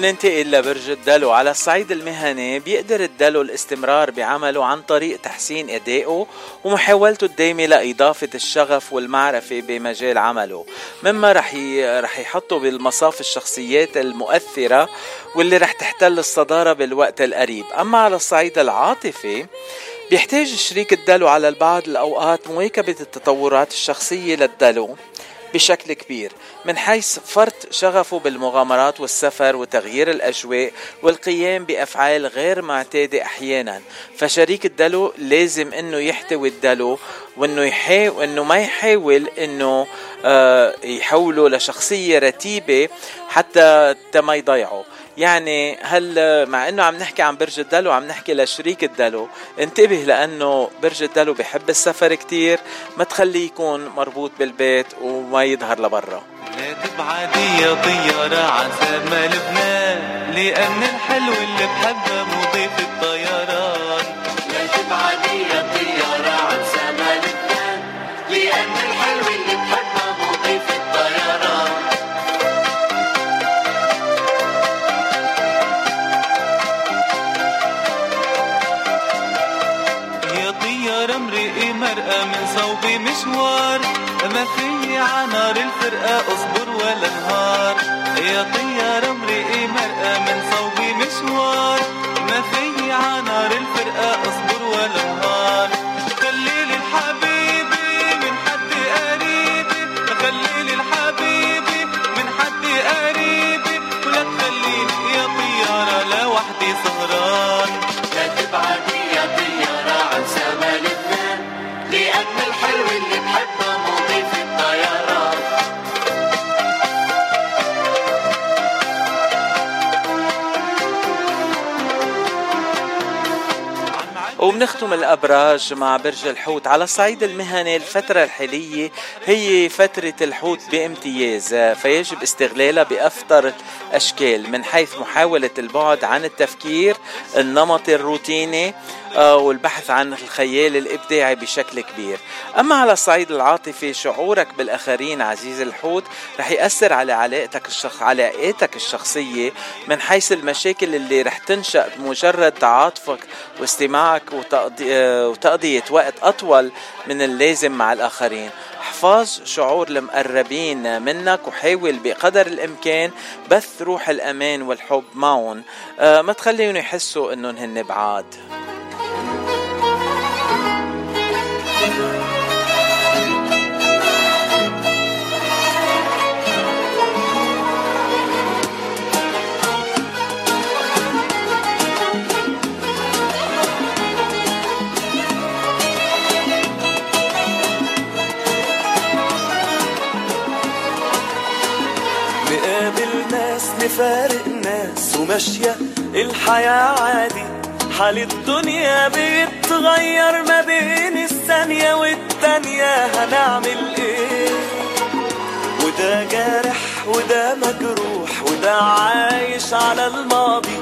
ومننتقل لبرج الدلو. على الصعيد المهني بيقدر الدلو الاستمرار بعمله عن طريق تحسين أدائه ومحاولته الدائمة لإضافة الشغف والمعرفة بمجال عمله. مما رح ي... رح يحطه بالمصاف الشخصيات المؤثرة واللي رح تحتل الصدارة بالوقت القريب. أما على الصعيد العاطفي بيحتاج شريك الدلو على البعض الأوقات مواكبة التطورات الشخصية للدلو. بشكل كبير من حيث فرط شغفه بالمغامرات والسفر وتغيير الأجواء والقيام بأفعال غير معتادة أحيانا. فشريك الدلو لازم أنه يحتوي الدلو وأنه يحاول أنه ما يحاول أنه آه يحوله لشخصية رتيبة حتى ما يضيعه. يعني هل مع إنه عم نحكي عن برج الدلو عم نحكي لشريك الدلو انتبه لأنه برج الدلو بحب السفر كتير ما تخليه يكون مربوط بالبيت وما يظهر لبرا. لا تبعدي يا طيارة عن سما لبنان لأن الحلو اللي بحبه مضيف الطيران لا تبعدي يا طيارة عن سما لبنان لأن الحلو مرأة من صوبي مشوار. ما في عنار الفرقة اصبر ولا نهار يا طيارة امرئي مرأة من صوبي مشوار. ما في عنار الفرقة وبنختم الأبراج مع برج الحوت على الصعيد المهني الفترة الحالية هي فترة الحوت بامتياز فيجب استغلالها بأفضل الأشكال من حيث محاولة البعد عن التفكير النمطي الروتيني والبحث عن الخيال الإبداعي بشكل كبير. أما على الصعيد العاطفي شعورك بالآخرين عزيز الحوت رح يأثر على علاقتك الشخ... علاقاتك الشخصية من حيث المشاكل اللي رح تنشأ بمجرد تعاطفك واستماعك وتقضي... آه، وتقضية وقت أطول من اللازم مع الآخرين. احفظ شعور المقربين منك وحاول بقدر الإمكان بث روح الأمان والحب معهم. آه، ما تخليهم يحسوا إنهم هن بعاد. نقابل ناس نفارق ناس وماشية الحياة عادي. حال الدنيا بيتغير ما بين الثانية والتانية هنعمل إيه؟ وده جارح وده مجروح وده عايش على الماضي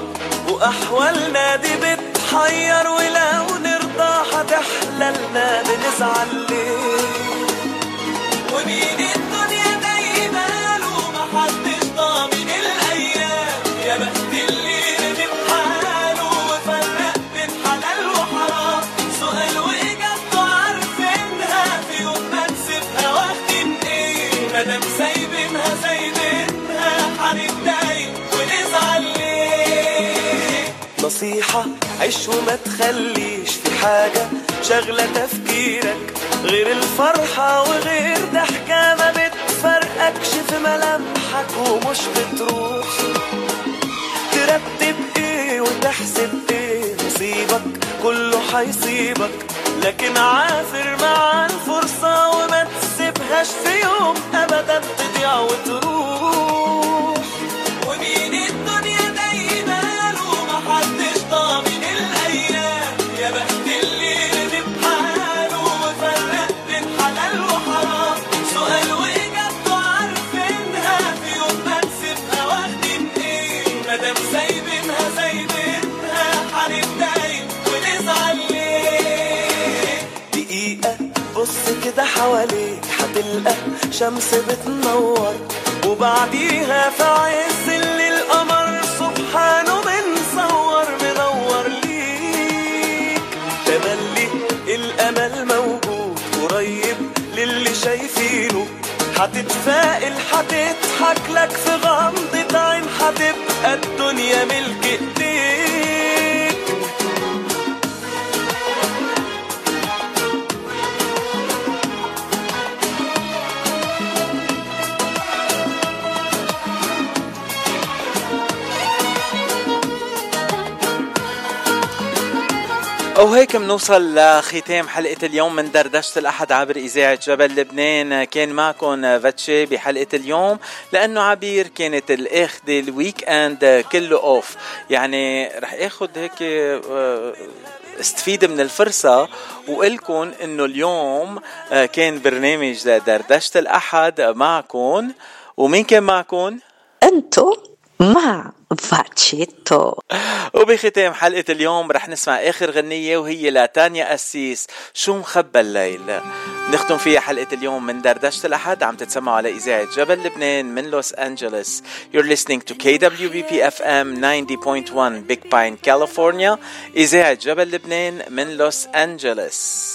وأحوالنا دي بتحير ولو نرضى هتحللنا بنزعل ليه؟ ومين نصيحة عيش وما تخليش في حاجة شغلة تفكيرك. غير الفرحة وغير ضحكة ما بتفرقكش في ملامحك ومش بتروح. ترتب إيه وتحسب إيه نصيبك كله هيصيبك لكن عافر مع الفرصة وما تسيبهاش في يوم ابدا تضيع وتروح. حواليك حتلقى شمس بتنور وبعديها في عز الليل القمر سبحانه بنصور منور ليك. تملي الأمل موجود قريب للي شايفينه. حتتفائل حتضحك لك في غمضة عين حتبقى الدنيا ملك إيديك. وهيك بنوصل لختام حلقة اليوم من دردشة الأحد عبر إذاعة جبل لبنان. كان معكم فاتشي بحلقة اليوم لأنه عبير كانت الأخذة ال weekend كله off يعني رح أخذ هيك آه، استفيد من الفرصة وقلكم إنه اليوم آه، كان برنامج دردشة الأحد معكم ومين كان معكم؟ أنتو مع فاتشيتو. وبختام حلقة اليوم رح نسمع آخر غنية وهي لتانيا أسيس شو مخبى الليل؟ نختم فيها حلقة اليوم من دردشة الأحد عم تتسمعوا على إذاعة جبل لبنان من لوس أنجلوس. You're listening to KWBP FM 90.1 Big Pine California إذاعة جبل لبنان من لوس أنجلوس.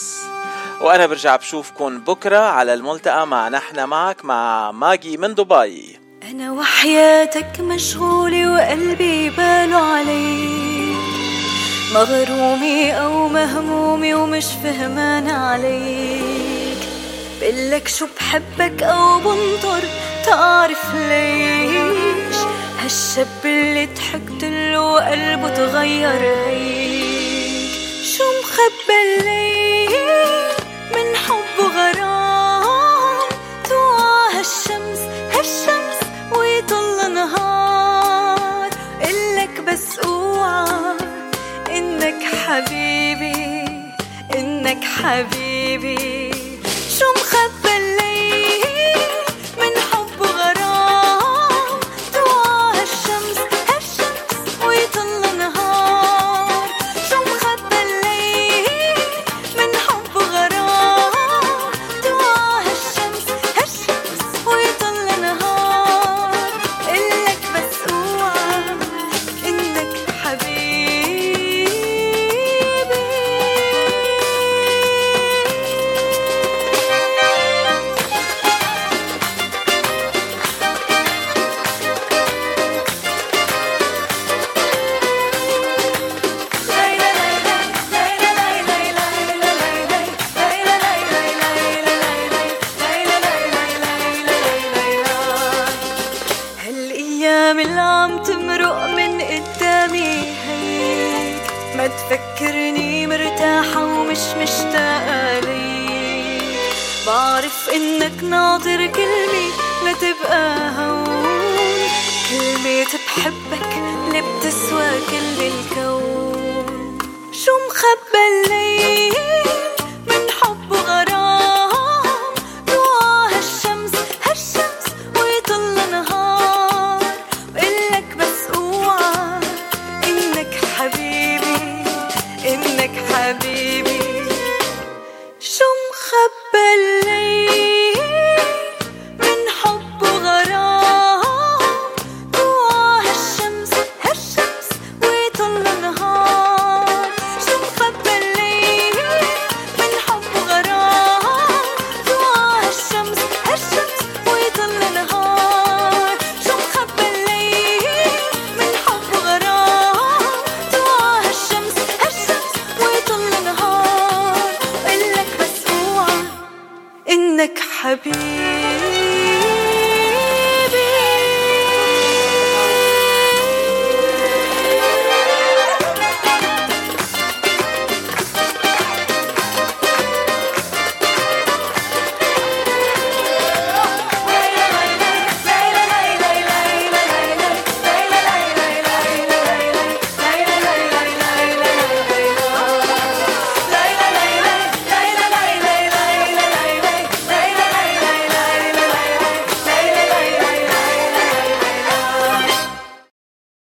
وأنا برجع بشوفكن بكرة على الملتقى مع نحن معك مع ماجي من دبي. أنا وحياتك مشغولة وقلبي باله عليك مغرومة أو مهمومة ومش فهمان عليك. بقلك شو بحبك أو بنطر تعرف ليش. هالشاب اللي ضحكت له وقلبه تغير هيك شو مخبى الليل من حب وغرام؟ توعى هالشمس هالشمس حبيبي إنك حبيبي.